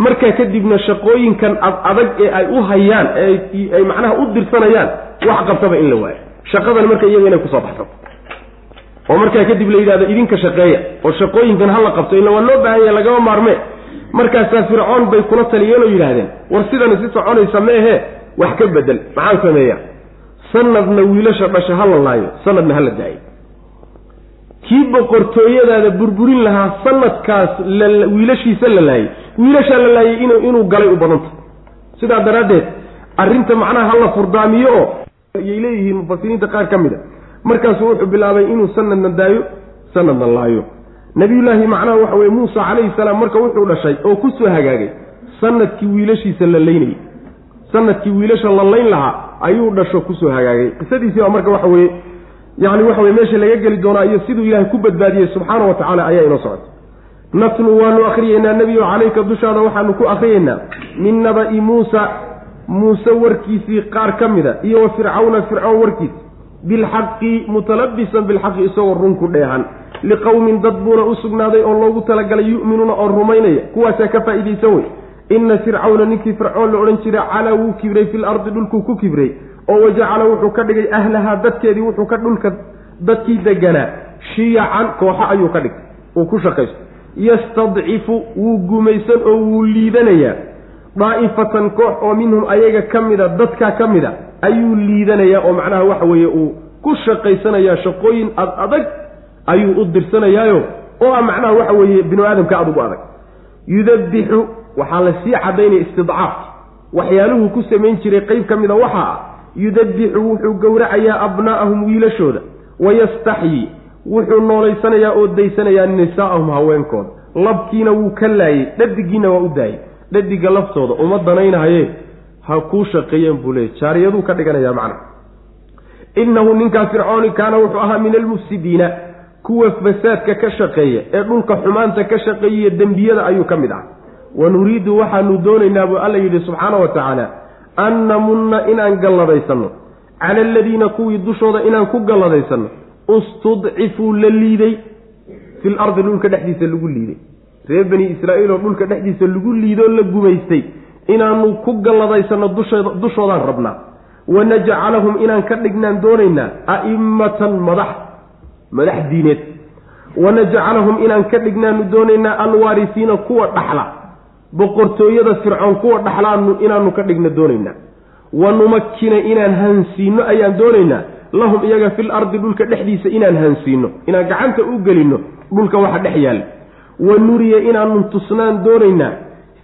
markaa kadibna shaqooyinkan ad adag ee ay u hayaan ee ay macnaha u dirsanayaan wax qabtaba in la waayo. Shaqadan marka iyaga inay ku soo baxsato oo markaa kadib la yidhahdo idinka shaqeeya oo shaqooyinkan hala qabto illa waa loo baahan yahay lagama maarmee markaasaa fircoon bay kula taliyeen oo yidhaahdeen war sidani si soconaysa meehe wax ka bedel maxaan sameeyaa? Sanadna wiilasha dhasha ha la laayo sanadna ha la daayo. Kii boqortooyadaada burburin lahaa sanadkaas wiilashiisa la laayay. Wiilashaa la laayay in inuu galay u badanta. Sidaa daraaddeed arrinta macnaha hala furdaamiyo oo ayay leeyihiin mufasiriinta qaar ka mid a. Markaasuu wuxuu bilaabay inuu sanadna daayo sanadna laayo. Nabiyullaahi macnaha waxa weye muusa calayhi salaam marka wuxuu dhashay oo ku soo hagaagay sannadkii wiilashiisa la laynayay sannadkii wiilasha la layn lahaa ayuu dhasho ku soo hagaagay. Qisadiisii baa marka waxa weye yacni waxa weye meesha laga geli doonaa iyo siduu ilaahay ku badbaadiyey subxaana wa tacaala ayaa inoo socota. Natlu waanu akhriyeynaa nebiyo calayka dushaada waxaanu ku akhriyeynaa. Min naba'i muusa muuse warkiisii qaar ka mida iyo wa fircawna fircoon warkiisi bilxaqi mutalabisan bilxaqi isagoo run ku dheehan. Liqowmin dad buuna u sugnaaday oo loogu talagalay yu'minuuna oo rumaynaya. Kuwaasaa ka faa'iidaysan wey inna fircawna ninkii fircoon la odhan jiray calaa wuu kibray fil ardi dhulkuu ku kibray. Oo wajacala wuxuu ka dhigay ahlahaa dadkeedii wuxuu ka dhulka dadkii deganaa shiyacan kooxo ayuu ka dhigay uu ku shaqaysto. Yastadcifu wuu gumaysan oo wuu liidanayaa. Daa'ifatan koox oo minhum ayaga ka mida dadkaa ka mida ayuu liidanayaa oo macnaha waxa weeye uu ku shaqaysanayaa shaqooyin ad adag ayuu u dirsanayaayo oo ah macnaha waxa weeye binu aadamka adugu adag. Yudabixu waxaa la sii caddaynaya istidcaafki waxyaaluhuu ku samayn jiray qeyb ka mida waxaa ah yudabixu wuxuu gowracayaa abnaa'ahum wiilashooda. Wayastaxyii wuxuu noolaysanayaa oo daysanayaa nisaa'ahum haweenkooda. Labkiina wuu ka laayey dhadigiina waa u daayey dhadiga laftooda uma danaynahaye ha kuu shaqeeyeen buu leeyay jaariyaduu ka dhiganayaa macna innahu ninkaa fircooni kaana wuxuu ahaa min almufsidiina kuwa fasaadka ka shaqeeya ee dhulka xumaanta ka shaqeeyiyo dembiyada ayuu ka mid ah wa nuriidu waxaanu doonaynaa buu alla yidhi subxaana wa tacaala an namunna inaan galladaysanno cala aladiina kuwii dushooda inaan ku galladaysanno istudcifuu la liiday fil ardi dhulka dhexdiisa lagu liiday reer bani israa'iil oo dhulka dhexdiisa lagu liidoo la gumaystay inaanu ku galladaysanno dushoodaan rabnaa. Wanajcalahum inaan ka dhignaan doonaynaa a'immatan madax madax diineed. Wanajcalahum inaan ka dhignaanu doonaynaa alwaarisiina kuwa dhaxla boqortooyada fircoon kuwa dhaxlaanu inaanu ka dhigna doonaynaa wa numakkina inaan hansiinno ayaan doonaynaa lahum iyaga fil ardi dhulka dhexdiisa inaan hansiinno. Inaan gacanta u gelinno dhulka waxa dhex yaalla wa nuriya inaanu tusnaan doonaynaa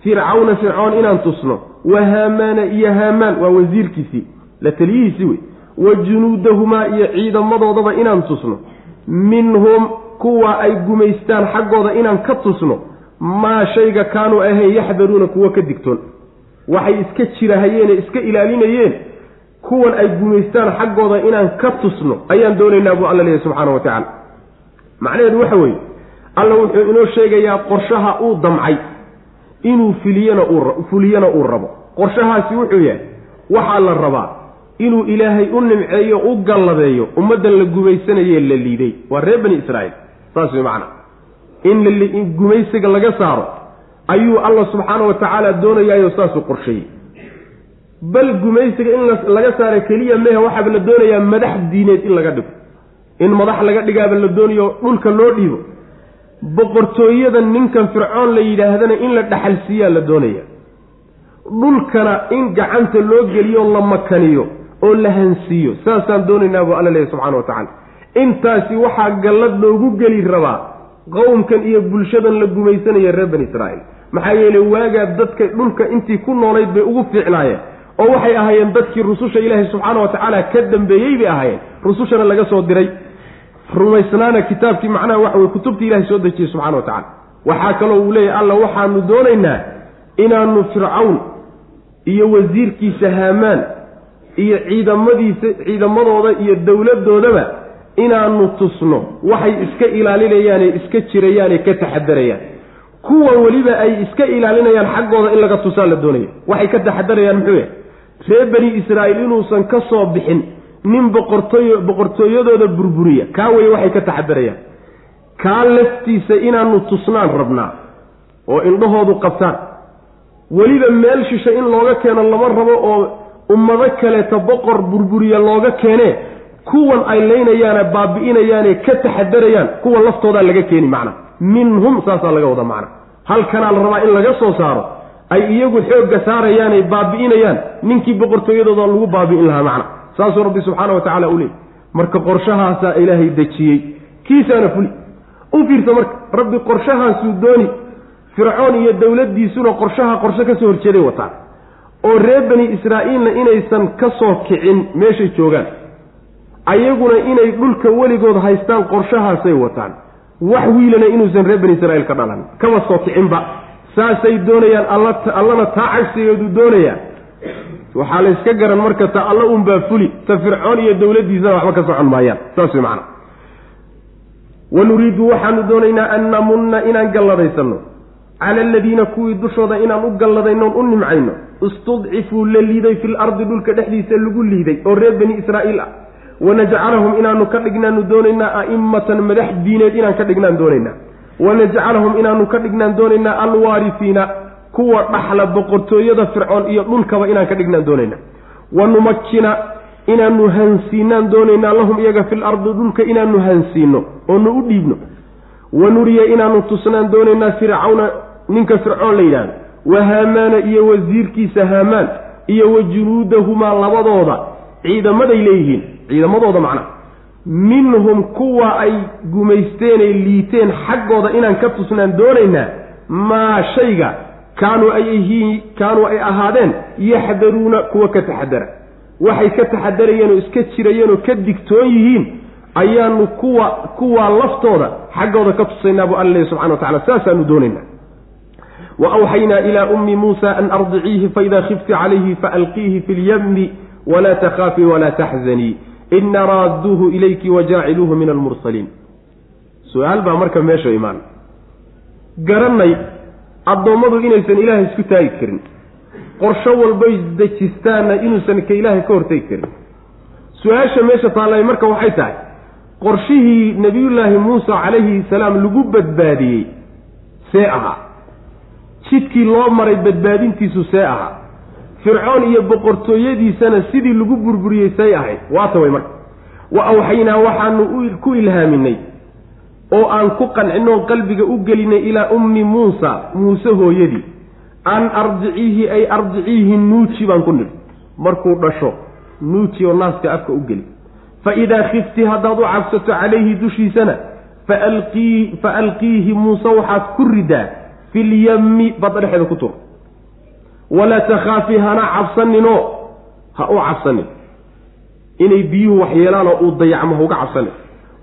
fircawna fircoon inaan tusno. Wa haamaana iyo haamaan waa wasiirkiisii. La taliyihiisii wey. Wa junuudahumaa iyo ciidamadoodaba inaan tusno. Minhum kuwa ay gumaystaan xaggooda inaan ka tusno maa shayga kaanuu ahayn yaxdaruuna kuwa ka digtoon. Waxay iska jirahayeene iska ilaalinayeen kuwan ay gumaystaan xaggooda inaan ka tusno ayaan doonaynaa buu alla leeyahy subxaana wa tacaala. Macnaheedu waxa weeye alla wuxuu inoo sheegayaa qorshaha uu damcay inuu filiyana uu fuliyana uu rabo. Qorshahaasi wuxuu yahay waxaa la rabaa inuu ilaahay u nimceeyo u gallabeeyo ummaddan la gumaysanayee la liiday waa reer bani israa'iil saas wey macana in gumaysiga laga saaro ayuu alla subxaana wa tacaala doonayaayo saasuu qorsheeyey. Bal gumaysiga in laga saaro keliya mehe waxaaba la doonayaa madax diineed in laga dhigo. In madax laga dhigaaba la doonayo dhulka loo dhiibo boqortooyada ninkan fircoon la yidhaahdana in la dhaxalsiiyaa la doonaya dhulkana in gacanta loo geliyo la makaniyo oo la hansiiyo. Saasaan doonaynaa buu alla leeyahy subxana wa tacala intaasi waxaa gallad loogu geli rabaa qowmkan iyo bulshadan la gumaysanaya reer bani israa'iil. Maxaa yeelay waagaa dadka dhulka intii ku noolayd bay ugu fiicnaayeen oo waxay ahaayeen dadkii rususha ilaahay subxaana wa tacaala ka dambeeyey bay ahaayeen. Rusushana laga soo diray. Rumaysnaana kitaabkii macnaha waxa weye kutubtii ilahay soo dejiyey subxana wa tacala waxaa kaloo uu leeyahy alla waxaanu doonaynaa inaanu fircawn iyo wasiirkiisa haamaan iyo ciidamadiisa ciidamadooda iyo dowladdoodaba inaanu tusno waxay iska ilaalinayaane iska jirayaane ka taxadarayaan kuwa weliba ay iska ilaalinayaan xaggooda in laga tusaa la doonaya. Waxay ka taxadarayaan muxuu yahay? Reer bani israa'iil inuusan ka soo bixin nin boqortooy boqortooyadooda burburiya. Kaa weye waxay ka taxadarayaan kaa laftiisa inaanu tusnaan rabnaa oo indhahoodu qabtaan. Weliba meel shisha in looga keeno lama rabo oo ummado kaleeta boqor burburiya looga keenee kuwan ay leynayaane baabi'inayaane ka taxadarayaan kuwa laftoodaa laga keeni macna. Minhum saasaa laga wada macna. Halkanaa la rabaa in laga soo saaro ay iyagu xoogga saarayaanay baabi'inayaan ninkii boqortooyadooda lagu baabi'in lahaa macna. Saasuu rabbi subxaana wa tacala u leeyy marka qorshahaasaa ilaahay dejiyey. Kiisaana fuli. U fiirsa marka rabbi qorshahaasuu dooni. Fircoon iyo dowladdiisuna qorshaha qorshe ka soo horjeeday wataan. Oo reer bani israa'iilna inaysan ka soo kicin meeshay joogaan ayaguna inay dhulka weligood haystaan qorshahaasay wataan. Wax wiilana inuusan reer bani israiil ka dhalan. Kama soo kicinba saasay doonayaan allana taa cagsigeedu doonayaa waxaa la yska garan marka ta alla unbaa fuli ta fircoon iyo dowladdiisana waxba ka socon maayaan. Saas wey macana wanuriidu waxaanu doonaynaa an namunna inaan galladaysanno. Cala aladiina kuwii dushooda inaan u galladaynoon u nimcayno. Istudcifuu la liiday fil ardi dhulka dhexdiisa lagu liiday oo reer bani israa'iil ah wanajcalahum inaanu ka dhignaanu doonaynaa a'immatan madax diineed inaan ka dhignaan doonaynaa wanajcalahum inaanu ka dhignaan doonaynaa alwaarifiina kuwa dhaxla boqortooyada fircoon iyo dhulkaba inaan ka dhignaan doonaynaa wanumakina inaanu hansiinaan doonaynaa lahum iyaga fil ardi dhulka inaanu hansiino oonu u dhiibno wanuriya inaanu tusnaan doonaynaa fircawna ninka fircoon la yidhaahdo wa haamaana iyo wasiirkiisa haamaan iyo wa junuudahumaa labadooda ciidamaday leeyihiin ciidamadooda macnaha minhum kuwa ay gumaysteenay liiteen xaggooda inaan ka tusnaan doonaynaa maa shayga kaanuu ay kaanuu ay ahaadeen yaxdaruuna kuwa ka taxadara. Waxay ka taxadarayeen oo iska jirayeen oo ka digtoon yihiin ayaanu kuwa kuwaa laftooda xaggooda ka tusaynaa buu alla subxana wa tacala saasaanu doonaynaa. Wa awxaynaa ilaa ummi muusa an ardiciihi faidaa khifti calayhi faalqiihi fi lyami walaa takhaafii walaa taxzanii ina raadduuhu ilayki wajaaciluuhu min almursaliin. Su'aal baa marka meesha imaan. Garanay addoommadu inaysan ilaahay isku taagi karin. Qorsho walbay dejistaanna inuusan ka ilaahay ka hortegi karin. Su'aasha meesha taallay marka waxay tahay qorshihii nebiyullaahi muusa calayhi salaam lagu badbaadiyey see ahaa. Jidkii loo maray badbaadintiisu see ahaa fircoon iyo boqortooyadiisana sidii lagu burburiyey say ahayd. Waata way marka. Wa awxaynaa waxaanu ku ilhaaminay oo aan ku qancinoo qalbiga u gelinay ilaa ummi muusa muuse hooyadii. An ardiciihi ay ardiciihi nuuji baan ku nidhi. Markuu dhasho nuuji oo naaska afka u geli. Fa idaa khifti haddaad u cabsato calayhi dushiisana fa alqiihi muuse waxaad ku ridaa filyammi badda dhexeeda ku tur walaa takhaafi hana cabsaninoo ha u cabsanin. Inay biyuhu waxyeelaan oo uu dayacmo ha uga cabsanin.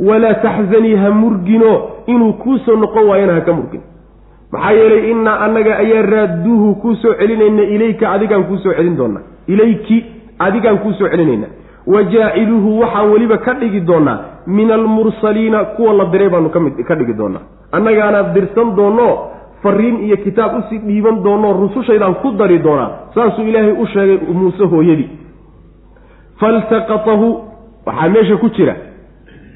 Walaa taxzanii ha murginoo inuu kuu soo noqon waayana ha ka murgin. Maxaa yeelay innaa annaga ayaa raadduuhu kuu soo celinayna ilayka adigaan kuu soo celin doonaa ilayki adigaan kuu soo celinayna. Wa jaaciluuhu waxaan weliba ka dhigi doonaa min almursaliina kuwa la diray baanu ka mid ka dhigi doonaa annagaana dirsan doonno fariin iyo kitaab u sii dhiiban doonoo rusushaydaan ku dari doonaa saasuu ilaahay u sheegay muuse hooyadii. Faltaqatahu waxaa meesha ku jira.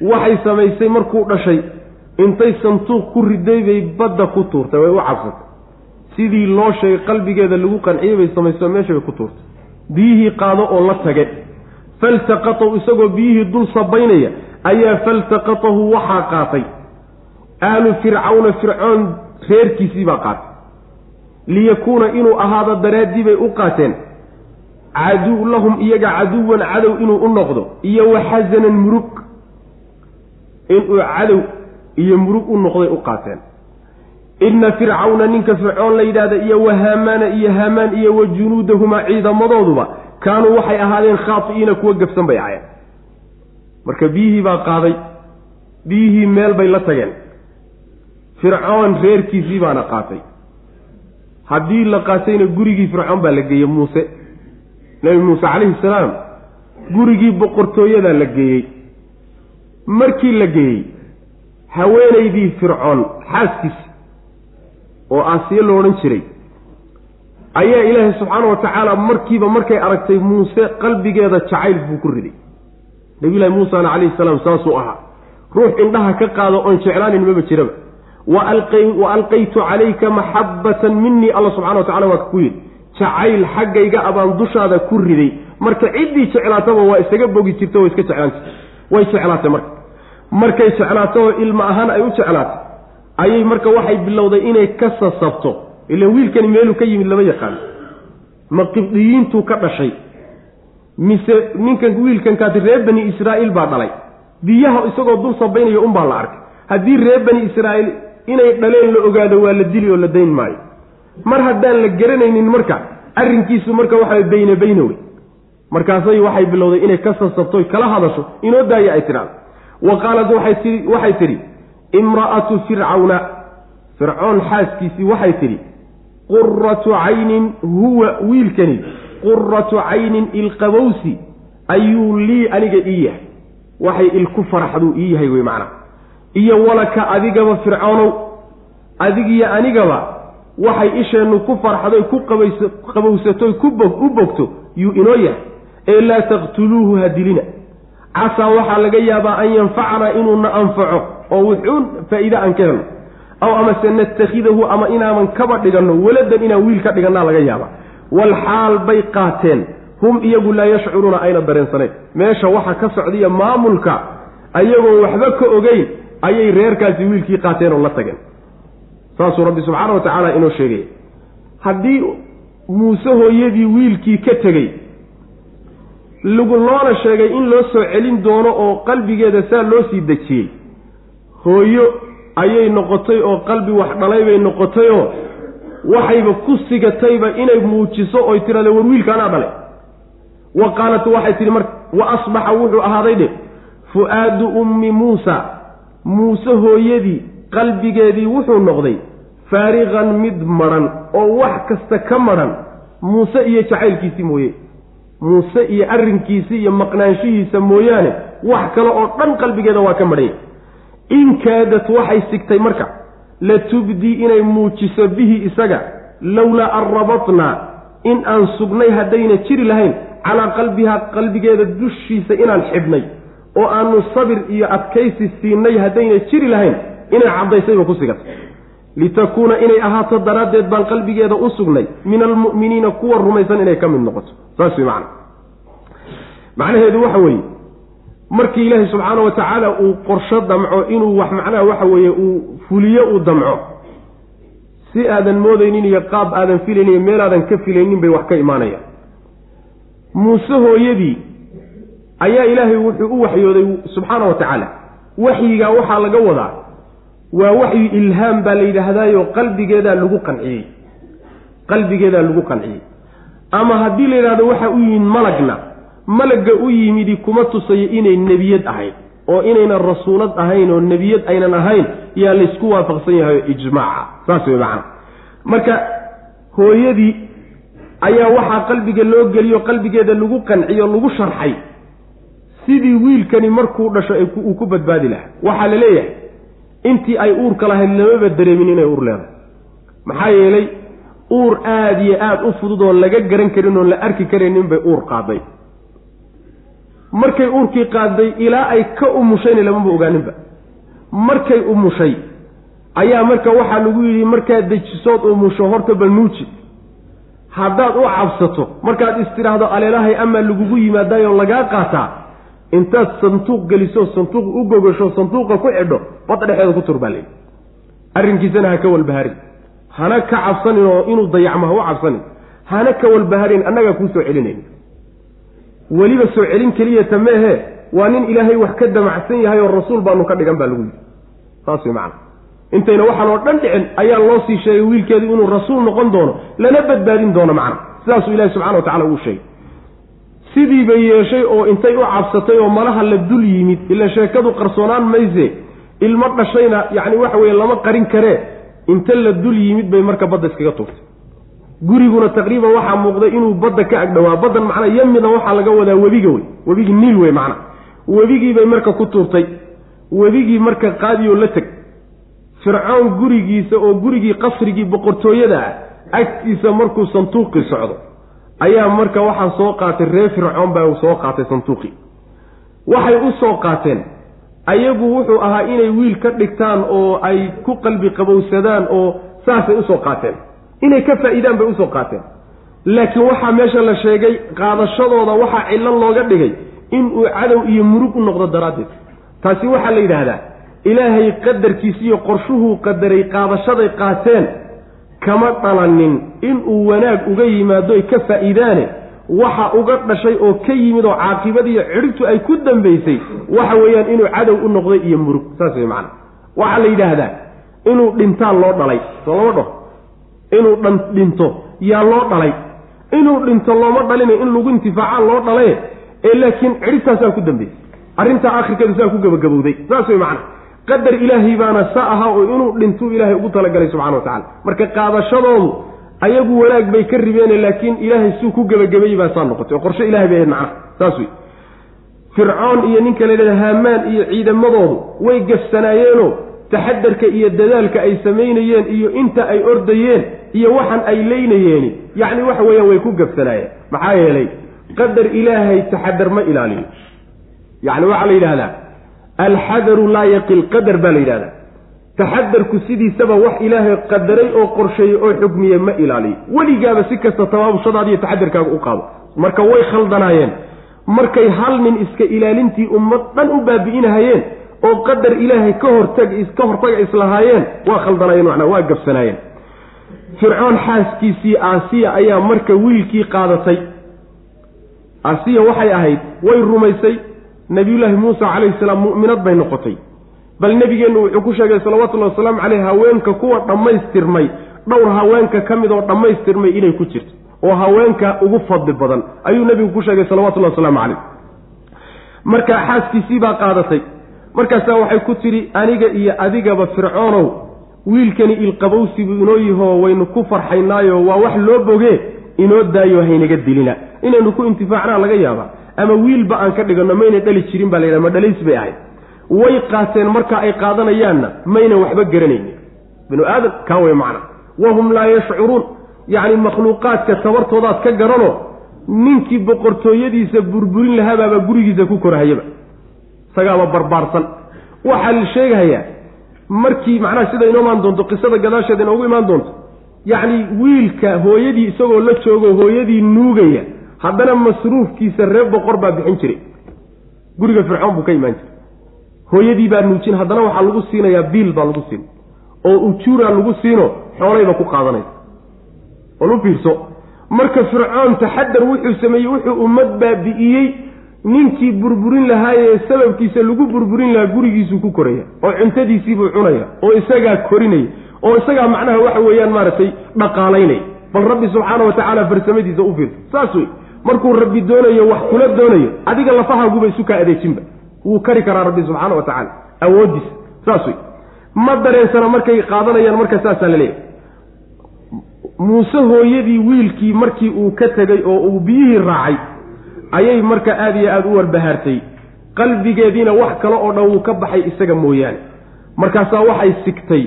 Waxay samaysay markuu dhashay intay santuuq ku riday bay badda ku tuurtay way u cabsatay. Sidii loo sheegay qalbigeeda lagu qanciyey bay samayso meesha bay ku tuurtay. Biyihii qaado oo la tage. Faltaqatahu isagoo biyihii dul sabaynaya ayaa faltaqatahu waxaa qaatay. Aalu fircawna fircoon reerkiisii baa qaatay. Liyakuuna inuu ahaado daraaddii bay u qaateen. Caduw lahum iyaga caduwan cadow inuu u noqdo iyo waxasanan murug. Inuu cadow iyo murug u noqday u qaateen. Inna fircawna ninka fircoon la yidhaahda iyo wa haamaana iyo haamaan iyo wa junuudahumaa ciidamadooduba kaanuu waxay ahaadeen khaati'iina kuwa gafsan bay ahayeen marka biyihii baa qaaday biyihii meel bay la tageen fircoon reerkiisii baana qaatay. Haddii la qaatayna gurigii fircoon baa la geeyey muuse. Nebi muuse calayhi salaam gurigii boqortooyadaa la geeyey. Markii la geeyey haweenaydii fircoon xaaskiisi oo aasiye lo odhan jiray ayaa ilaahay subxaana wa tacaala markiiba markay aragtay muuse qalbigeeda jacayl buu ku riday. Nabiyullahi muusana calayhi salaam saasuu ahaa. Ruux indhaha ka qaado oon jeclaanin maba jiraba wa alqaytu calayka maxabbatan minii alla subxana wa tacala waa ku yidhi. Jacayl xaggayga abaan dushaada ku riday. Marka ciddii jeclaataba waa isaga bogi jirta way iska jeclaan jirta way jeclaatay marka. Markay jeclaato oo ilma ahaan ay u jeclaatay ayay marka waxay bilowday inay ka sasabto ilan wiilkani meeluu ka yimid lama yaqaan. Ma qibdiyiintuu ka dhashay mise ninkan wiilkankaasi reer bani israa'iil baa dhalay. Biyaha isagoo dul sabaynaya unbaa la arkay. Haddii reer bani israa'iil inay dhaleen la ogaado waa la dili oo la dayn maayo. Mar haddaan la garanaynin marka arrinkiisu marka waxa beyne beyne wey markaasay waxay bilowday inay ka sasabto kala hadasho inoo daaya ay tidhahdo wa qaalat waxay tidhi imra'atu fircawna fircoon xaaskiisii waxay tidhi quratu caynin huwa wiilkani quratu caynin ilqabowsi ayuu lii aniga ii yahay. Waxay ilku faraxduu ii yahay wey macnaa iyo walaka adigaba fircoonow adigiyo anigaba waxay isheennu ku farxdoy ku qabowsatoy ku u bogto yuu inoo yahay. Ee laa taqtuluuhu ha dilina. Casaa waxaa laga yaabaa an yanfacanaa inuuna anfaco oo wuxuun faa'iide aan ka helno. Aw amase natakhidahu ama inaanan kaba dhiganno waladan inaan wiil ka dhigannaa laga yaaba walxaal bay qaateen. Hum iyagu laa yashcuruuna ayna dareensanayn meesha waxa ka socdaiyo maamulka ayagoon waxba ka ogeyn ayay reerkaasi wiilkii qaateen oo la tageen. Saasuu rabbi subxaana wa tacaala inoo sheegaya haddii muuse hooyadii wiilkii ka tegey lagu loona sheegay in loo soo celin doono oo qalbigeeda saa loo sii dejiyey hooyo ayay noqotay oo qalbi wax dhalay bay noqotayoo waxayba ku sigatayba inay muujiso oy tidhahde war wiilka anaa dhalay. Wa qaalat waxay tidhi marka wa asbaxa wuxuu ahaaday dhe fu-aadu ummi muusa muuse hooyadii qalbigeedii wuxuu noqday faariqan mid madhan oo wax kasta ka madhan muuse iyo jacaylkiisii mooye. Muuse iyo arrinkiisii iyo maqnaanshihiisa mooyaane wax kale oo dhan qalbigeeda waa ka madhanya in kaadad waxay sigtay marka la tubdii inay muujiso bihi isaga lowlaa an rabatnaa in aan sugnay haddayna jiri lahayn calaa qalbihaa qalbigeeda dushiisa inaan xidhnay oo aanu sabir iyo adkaysi siinay haddayna jiri lahayn inay caddaysayba ku sigatay. Litakuuna inay ahaato daraaddeed baan qalbigeeda u sugnay min almu'miniina kuwa rumaysan inay ka mid noqoto. Saas wey macana macnaheedu waxa weeye markii ilaahay subxaana wa tacaala uu qorsho damco inuu wax macnaha waxa weeye uu fuliyo uu damco si aadan moodaynin iyo qaab aadan filaynin iyo meel aadan ka filaynin bay wax ka imaanayaan. Muuse hooyadii ayaa ilaahay wuxuu u waxyooday subxaana wa tacaala. Waxyigaa waxaa laga wadaa. Waa waxyu ilhaam baa la yidhaahdaayo qalbigeedaa lagu qanciyey. Qalbigeedaa lagu qanciyey. Ama haddii la yidhahdo waxa u yimid malagna malagga u yimidi kuma tusayo inay nebiyad ahayn oo inaynan rasuulad ahayn oo nebiyad aynan ahayn yaa laysku waafaqsan yahay ijmaaca. Saas wey macana marka hooyadii ayaa waxaa qalbiga loo geliyo qalbigeeda lagu qanciyo lagu sharxay sidii wiilkani markuu dhasho uu ku badbaadi lahaa. Waxaa la leeyahay intii ay uurka lahayd lamaba dareemin inay uur leedahay. Maxaa yeelay uur aada iyo aada u fudud oon laga garan karin oon la arki karaynin bay uur qaaday. Markay uurkii qaaday ilaa ay ka umushayna lamaba ogaaninba markay umushay ayaa marka waxaa lagu yidhi markaad dejisood umusho horta bal nuuji haddaad u cabsato markaad istidhaahdo aleelahay amaa lagugu yimaadaayoo lagaa qaataa intaad sanduuq geliso sanduuq u gogasho sanduuqa ku xidho badda dhexeeda ku tur baa arrinkiisana ha ka walbaharin hana ka cabsanin oo inuu dayacmo ha u cabsanin. Hana ka walbaharin annagaa kuu soo celinayn. Weliba soo celin keliyata meehe waa nin ilaahay wax ka damacsan yahay oo rasuul baanu ka dhigan baa lagu yidhi. Saas way macana intayna waxaan oo dhan dhicin ayaa loo sii sheegay wiilkeedu inuu rasuul noqon doono lana badbaadin doono macna. Sidaasuu ilahi subxana wa tacala ugu sheegay sidii bay yeeshay oo intay u cabsatay oo malaha la dul yimid ila sheekadu qarsoonaan mayse ilmo dhashayna yacni waxa weeye lama qarin karee inta la dul yimid bay marka badda iskaga tuurtay. Guriguna taqriiban waxaa muuqday inuu badda ka agdhowaa baddan macnaa yamidan waxaa laga wadaa webiga wey webigii niil wey macna webigii bay marka ku tuurtay webigii marka qaadiyoo la teg fircoon gurigiisa oo gurigii qasrigii boqortooyada ah agtiisa markuu santuuqii socdo ayaa marka waxaa soo qaatay reer fircoon baa soo qaatay santuuqii waxay u soo qaateen ayagu wuxuu ahaa inay wiil ka dhigtaan oo ay ku qalbi qabowsadaan oo saasay u soo qaateen. Inay ka faa'iidaan bay u soo qaateen. Laakiin waxaa meesha la sheegay qaadashadooda waxaa cillo looga dhigay inuu cadow iyo murug u noqdo daraaddeed. Taasi waxaa la yidhaahdaa ilaahay qadarkiisiiyo qorshuhuu qadaray qaadashaday qaateen kama dhalanin inuu wanaag uga yimaado ka faa'iidaane waxa uga dhashay oo ka yimid oo caaqibadiiyo cidhibtu ay ku dambaysay waxa weeyaan inuu cadow u noqday iyo murug. Saas wey macana waxaa la yidhaahdaa inuu dhintaan loo dhalay. Soo lama dhaho. Inuu dhan dhinto yaa loo dhalay. Inuu dhinto looma dhalina in lagu intifaacaa loo dhalaye ee laakiin cidhibtaasaa ku dambaysay. Arrintaa akhirkeedu saa ku gabagabowday. Saas wey macana qadar ilaahay baana sa ahaa oo inuu dhintuu ilaahay ugu talagalay subxana wa tacala marka qaadashadoodu ayagu wanaag bay ka ribeene laakiin ilaahay suu ku gebagabeeyey baa saa noqotay oo qorshe ilahay bay ahayd macnaha. Saas wey fircoon iyo ninka la yidhahda haamaan iyo ciidamadoodu way gafsanaayeeno taxadarka iyo dadaalka ay samaynayeen iyo inta ay ordayeen iyo waxan ay leynayeeni yacni waxa weeyaan way ku gafsanaayeen maxaa yeelay qadar ilaahay taxadar ma ilaaliyo yacni waxaa la yidhahdaa alxadaru laa yaqil qadar baa la yidhahdaa. Taxadarku sidiisaba wax ilaahay qadaray oo qorsheeyey oo xugmiye ma ilaaliyo weligaaba si kasta tabaabushadaada iyo taxadarkaaga u qaado. Marka way khaldanaayeen. Markay hal nin iska ilaalintii ummad dhan u baabi'inahayeen oo qadar ilaahay ka hortag ka hortaga islahaayeen waa khaldanaayeen macnaa waa gabsanaayeen. Fircoon xaaskiisii aasiya ayaa marka wiilkii qaadatay. Aasiya waxay ahayd way rumaysay nabiyullaahi muusa calayhi salaam mu'minad bay noqotay. Bal nebigeennu wuxuu ku sheegay salawatullahi wasalaamu caleyh haweenka kuwa dhammaystirmay dhowr haweenka ka mid oo dhammaystirmay inay ku jirto oo haweenka ugu fadli badan. Ayuu nebigu ku sheegay salawatullahi wasalaamu caleyh marka xaaskiisii baa qaadatay. Markaasaa waxay ku tidhi aniga iyo adigaba fircoonow wiilkani ilqabowsi buu inoo yihoo waynu ku farxaynaayo waa wax loo boge inoo daayo haynaga dilina. Inaynu ku intifaacnaa laga yaabaa ama wiilba aan ka dhiganno mayna dhali jirin baa la yidhaha ma dhalays bay ahayd. Way qaateen marka ay qaadanayaanna maynan waxba garanaynin. Binu aadam kaa way macna. Wahum laa yashcuruun. Yacni makhluuqaadka tabartoodaad ka garanoo ninkii boqortooyadiisa burburin lahaabaaba gurigiisa ku korahayaba. Isagaaba barbaarsan. Waxaa la sheegahayaa markii macnaha sida inoo imaan doonto qisada gadaasheeda inoogu imaan doonto yacni wiilka hooyadii isagoo la joogo hooyadii nuugaya haddana masruufkiisa reer boqor baa bixin jiray. guriga fircoon buu ka imaan jiray. hooyadii baa nuujin haddana waxaa lagu siinayaa biil baa lagu siin. oo ujuuraa lagu siino xoolayba ku qaadanaysa. wal u fiirso marka fircoon taxadar wuxuu sameeyey wuxuu ummad baabi'iyey ninkii burburin lahaayee sababkiisa lagu burburin lahaa gurigiisuu ku koraya oo cuntadiisiibuu cunaya oo isagaa korinaya oo isagaa macnaha waxa weeyaan maaragtay dhaqaalaynaya. bal rabbi subxaana wa tacaala farsamadiisa u fiirso. saas wey markuu rabbi doonayo wax kula doonayo adiga lafahaaguba isu kaa adeejinba. Wuu kari karaa rabbi subxaana wa tacaala. Awooddiisa saas wey ma dareensana markay qaadanayaan marka saasaa la leeyahay. Muuse hooyadii wiilkii markii uu ka tegay oo uu biyihii raacay ayay marka aada iyo aada u warbahaartay. Qalbigeediina wax kale oo dhan wuu ka baxay isaga mooyaane. Markaasaa waxay sigtay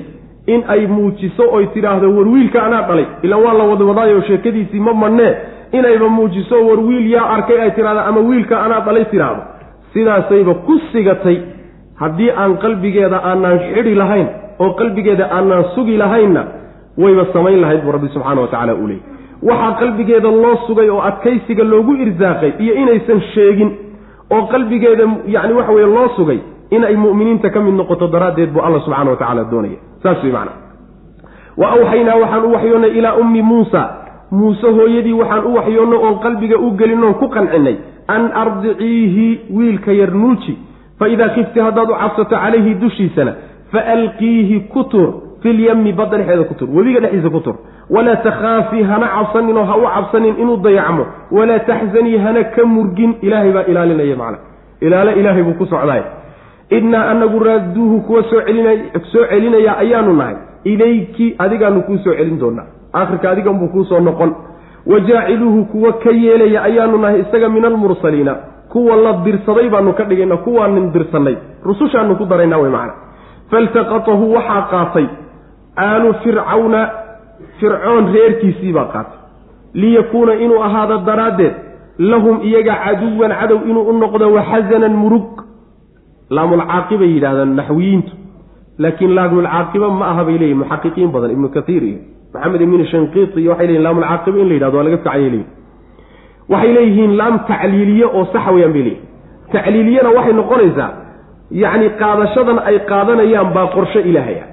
in ay muujiso oy tidhaahdo war wiilka anaa dhalay ilaan waa la wadwadaayo sheekadiisii ma madnee inayba muujiso war wiil yaa arkay ay tidhahda ama wiilka anaa dhalay tidhaahdo sidaasayba ku sigatay. Haddii aan qalbigeeda aanaan xidhi lahayn oo qalbigeeda aanaan sugi lahaynna wayba samayn lahayd buu rabbi subxaana wa tacala uu leeyay. Waxaa qalbigeeda loo sugay oo adkaysiga loogu irsaaqay iyo inaysan sheegin oo qalbigeeda yacni waxa weye loo sugay in ay mu'miniinta ka mid noqoto daraaddeed buu alla subxana wa tacala doonaya saas wey macana wa awxaynaa waxaan u waxyoonnay ilaa ummi muusa muuse hooyadii waxaan u waxyoonno oon qalbiga u gelinoon ku qancinnay an ardiciihi wiilka yar nuuji fa idaa kifti haddaad u cabsato calayhi dushiisana fa alqiihi ku tur filyami badda dhexeeda ku tur webiga dhexdiisa ku tur walaa takhaafii hana cabsaninoo ha u cabsanin inuu dayacmo. Walaa taxzanii hana ka murgin. Ilaahay baa ilaalinaya macna. Ilaalo ilaahay buu ku socdaay innaa anagu raaduuhu kuwa soo celinaya ayaanu nahay. Ilayki adigaanu kuu soo celin doonaa aakhirka adiganbuu kuusoo noqon. Wajaaciluuhu kuwa ka yeelaya ayaanu nahay isaga min almursaliina kuwa la dirsaday baanu ka dhigayna kuwaanin dirsannay. Rusushaanu ku daraynaa wey macana faltaqatahu waxaa qaatay aalu fircawna fircoon reerkiisii baa qaatay. Liyakuuna inuu ahaado daraaddeed lahum iyaga caduwan cadow inuu u noqdo waxasanan murug. Laamulcaaqibay yidhahdaan naxwiyiintu. Laakiin laamulcaaqiba ma aha bay leeyihiin muxaqiqiin badan ibnu kaiir iyo maxamed ibn shanqiiti iyo waxay leyihin laamulcaaqiba in la yidhahdo waa laga ficayay leeyihiin waxay leeyihiin laam tacliiliye oo saxa weyaan bay leeyihiin tacliiliyana waxay noqonaysaa yacni qaadashadan ay qaadanayaan baa qorsho ilaahay ah.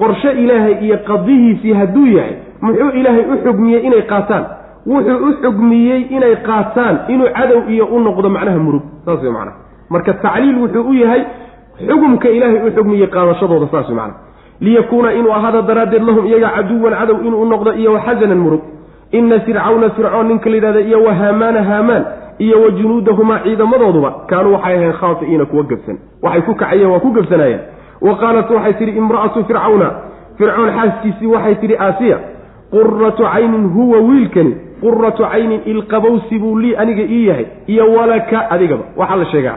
Qorsho ilaahay iyo qadihiisii hadduu yahay muxuu ilaahay u xugmiyey inay qaataan? Wuxuu u xugmiyey inay qaataan inuu cadow iyo u noqdo macnaha murug saas wey macnaha. Marka tacliil wuxuu u yahay xugumka ilaahay u xugmiyey qaadashadooda saas wey macnaha liyakuuna inuu ahaado daraaddeed lahum iyaga caduwan cadow inuu noqdo iyo waxasanan murug. Ina fircawna fircoon ninka la yidhahda iyo wa haamaana haamaan iyo wa junuudahumaa ciidamadooduba kaanuu waxay ahayn khaati'iina kuwa gebsan waxay ku kacayeen waa ku gebsanaayeen wa qaalat waxay tidhi imra'atu fircawna. Fircoon xaaskiisii waxay tidhi aasiya quratu caynin huwa wiilkani quratu caynin ilqabowsi buu lii aniga ii yahay iyo walaka adigaba. Waxaa la sheegaa.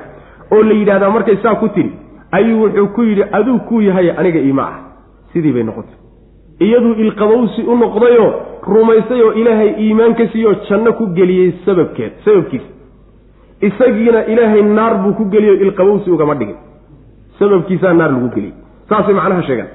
Oo la yidhahdaa markay saa ku tidhi ayuu wuxuu ku yidhi aduu kuu yahay aniga iima ah sidii bay noqotay. Iyaduu ilqabowsi u noqdayoo rumaysay oo ilaahay iimaan ka siiyoo janno ku geliyey sababkeed sababkiisa. Isagiina ilaahay naar buu ku geliyoo ilqabowsi ugama dhigin. Sababkiisaa naar lagu geliyey. Saasay macnaha sheegaan.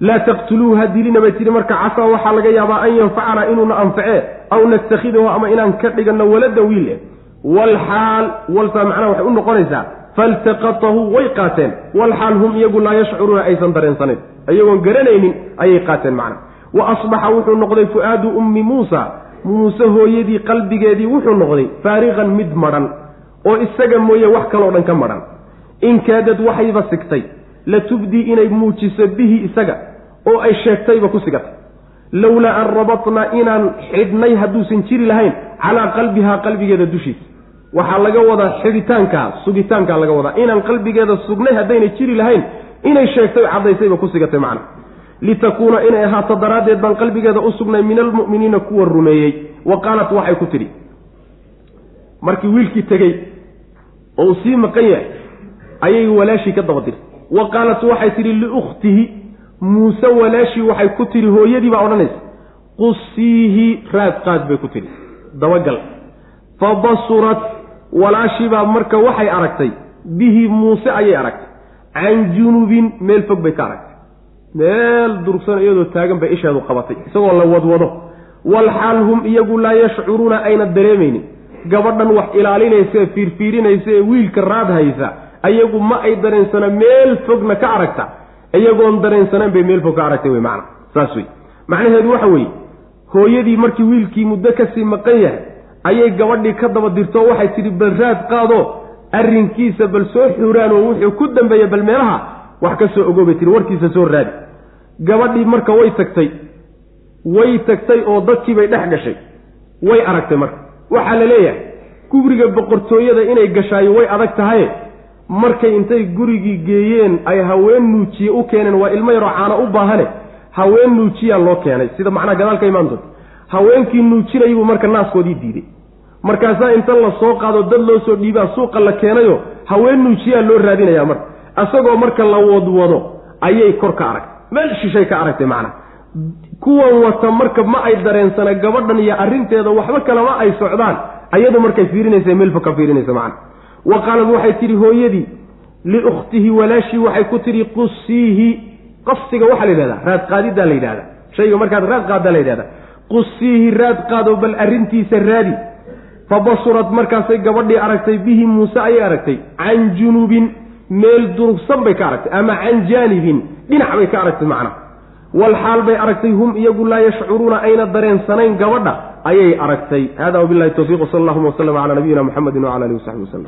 Laa taqtuluuhu ha dilina bay tihi marka casaa waxaa laga yaabaa an yanfacana inuuna anfacee aw nastakhidahu ama inaan ka dhiganno waladan wiil eh. Walxaal waltaa macnaha waxay u noqonaysaa faltaqatahu way qaateen walxaal hum iyagu laa yashcuruuna aysan dareensanayn iyagoon garanaynin ayay qaateen macna wa asbaxa wuxuu noqday fu-aadu ummi muusa muuse hooyadii qalbigeedii wuxuu noqday faariqan mid madhan oo isaga mooye wax kaloo dhan ka madhan in kaadad waxayba sigtay la tubdii inay muujiso bihi isaga oo ay sheegtayba ku sigatay lowlaa an rabatnaa inaan xidhnay hadduusan jiri lahayn calaa qalbihaa qalbigeeda dushiisa waxaa laga wadaa xidhitaankaa sugitaankaa laga wadaa inaan qalbigeeda sugnay haddayna jiri lahayn inay sheegtay caddaysayba ku sigatay macna. Litakuuna inay ahaato daraaddeed baan qalbigeeda u sugnay min almu'miniina kuwa rumeeyey. Wa qaalat waxay ku tidhi. Markii wiilkii tegey oo uu sii maqan yahay ayay walaashii ka daba dirtay wa qaalat waxay tidhi liukhtihi. Muuse walaashii waxay ku tidhi hooyadii baa odhanaysa. Qusiihi. Raad qaad bay ku tidhi. Dabagal. Fa basurat walaashiibaa marka waxay aragtay bihi muuse ayay aragtay. Can junubin meel fog bay ka aragtay. Meel durugsan iyadoo taagan bay isheedu qabatay isagoo la wadwado. Walxaal hum iyagu laa yashcuruuna ayna dareemaynin. Gabadhan wax ilaalinaysa fiirfiirinaysa ee wiilka raad haysa ayagu ma ay dareensana meel fogna ka aragta. Iyagoon dareensanaan bay meel fog ka aragtay wey macna. Saas wey macnaheedu waxa weeye hooyadii markii wiilkii muddo ka sii maqan yahay ayay gabadhii ka daba dirto waxay tidhi bal raad qaado arrinkiisa bal soo xuraan oo wuxuu ku dambeeya bal meelaha wax ka soo ogoobay tiri warkiisa soo raadi. Gabadhii marka way tagtay way tagtay oo dadkiibay dhex gashay way aragtay marka. Waxaa la leeyahay guriga boqortooyada inay gashaayo way adag tahaye markay intay gurigii geeyeen ay haween nuujiye u keeneen waa ilmo yaroo caano u baahane haween nuujiyaa loo keenay. Sida macnaha gadaal ka haweenkii nuujinayibuu marka naaskoodii diiday. Markaasaa inta la soo qaado dad loo soo dhiibaa suuqa la keenayo haween nuujiyaa loo raadinayaa marka. Isagoo marka la wadwado ayay kor ka aragtay. Meel shishay ka aragtay macnaha. Kuwan wata marka ma ay dareensana gabadhan iyo arrinteeda waxba kalema ay socdaan. Ayadu markay fiirinaysa meelfa ka fiirinaysa macna wa qaalad waxay tidhi hooyadii liukhtihi walaashii waxay ku tidhi qusiihi. Qasiga waxaa la yidhahdaa raad qaadidaa la yidhahda shayga markaad raad la yidhahda qusiihi raad qaado bal arrintiisa raadi. Fa basurad markaasay gabadhii aragtay bihi muuse ayay aragtay can junubin meel durugsan bay ka aragtay ama can jaanibin dhinac bay ka aragtay macnaha walxaal bay aragtay hum iyagu laa yashcuruuna ayna dareensanayn gabadha. Ayay aragtay. Hada wabilahi towfiq wsala allahuma waslama cala nabiyina muxamedi wcala alihi wasaxbi waslm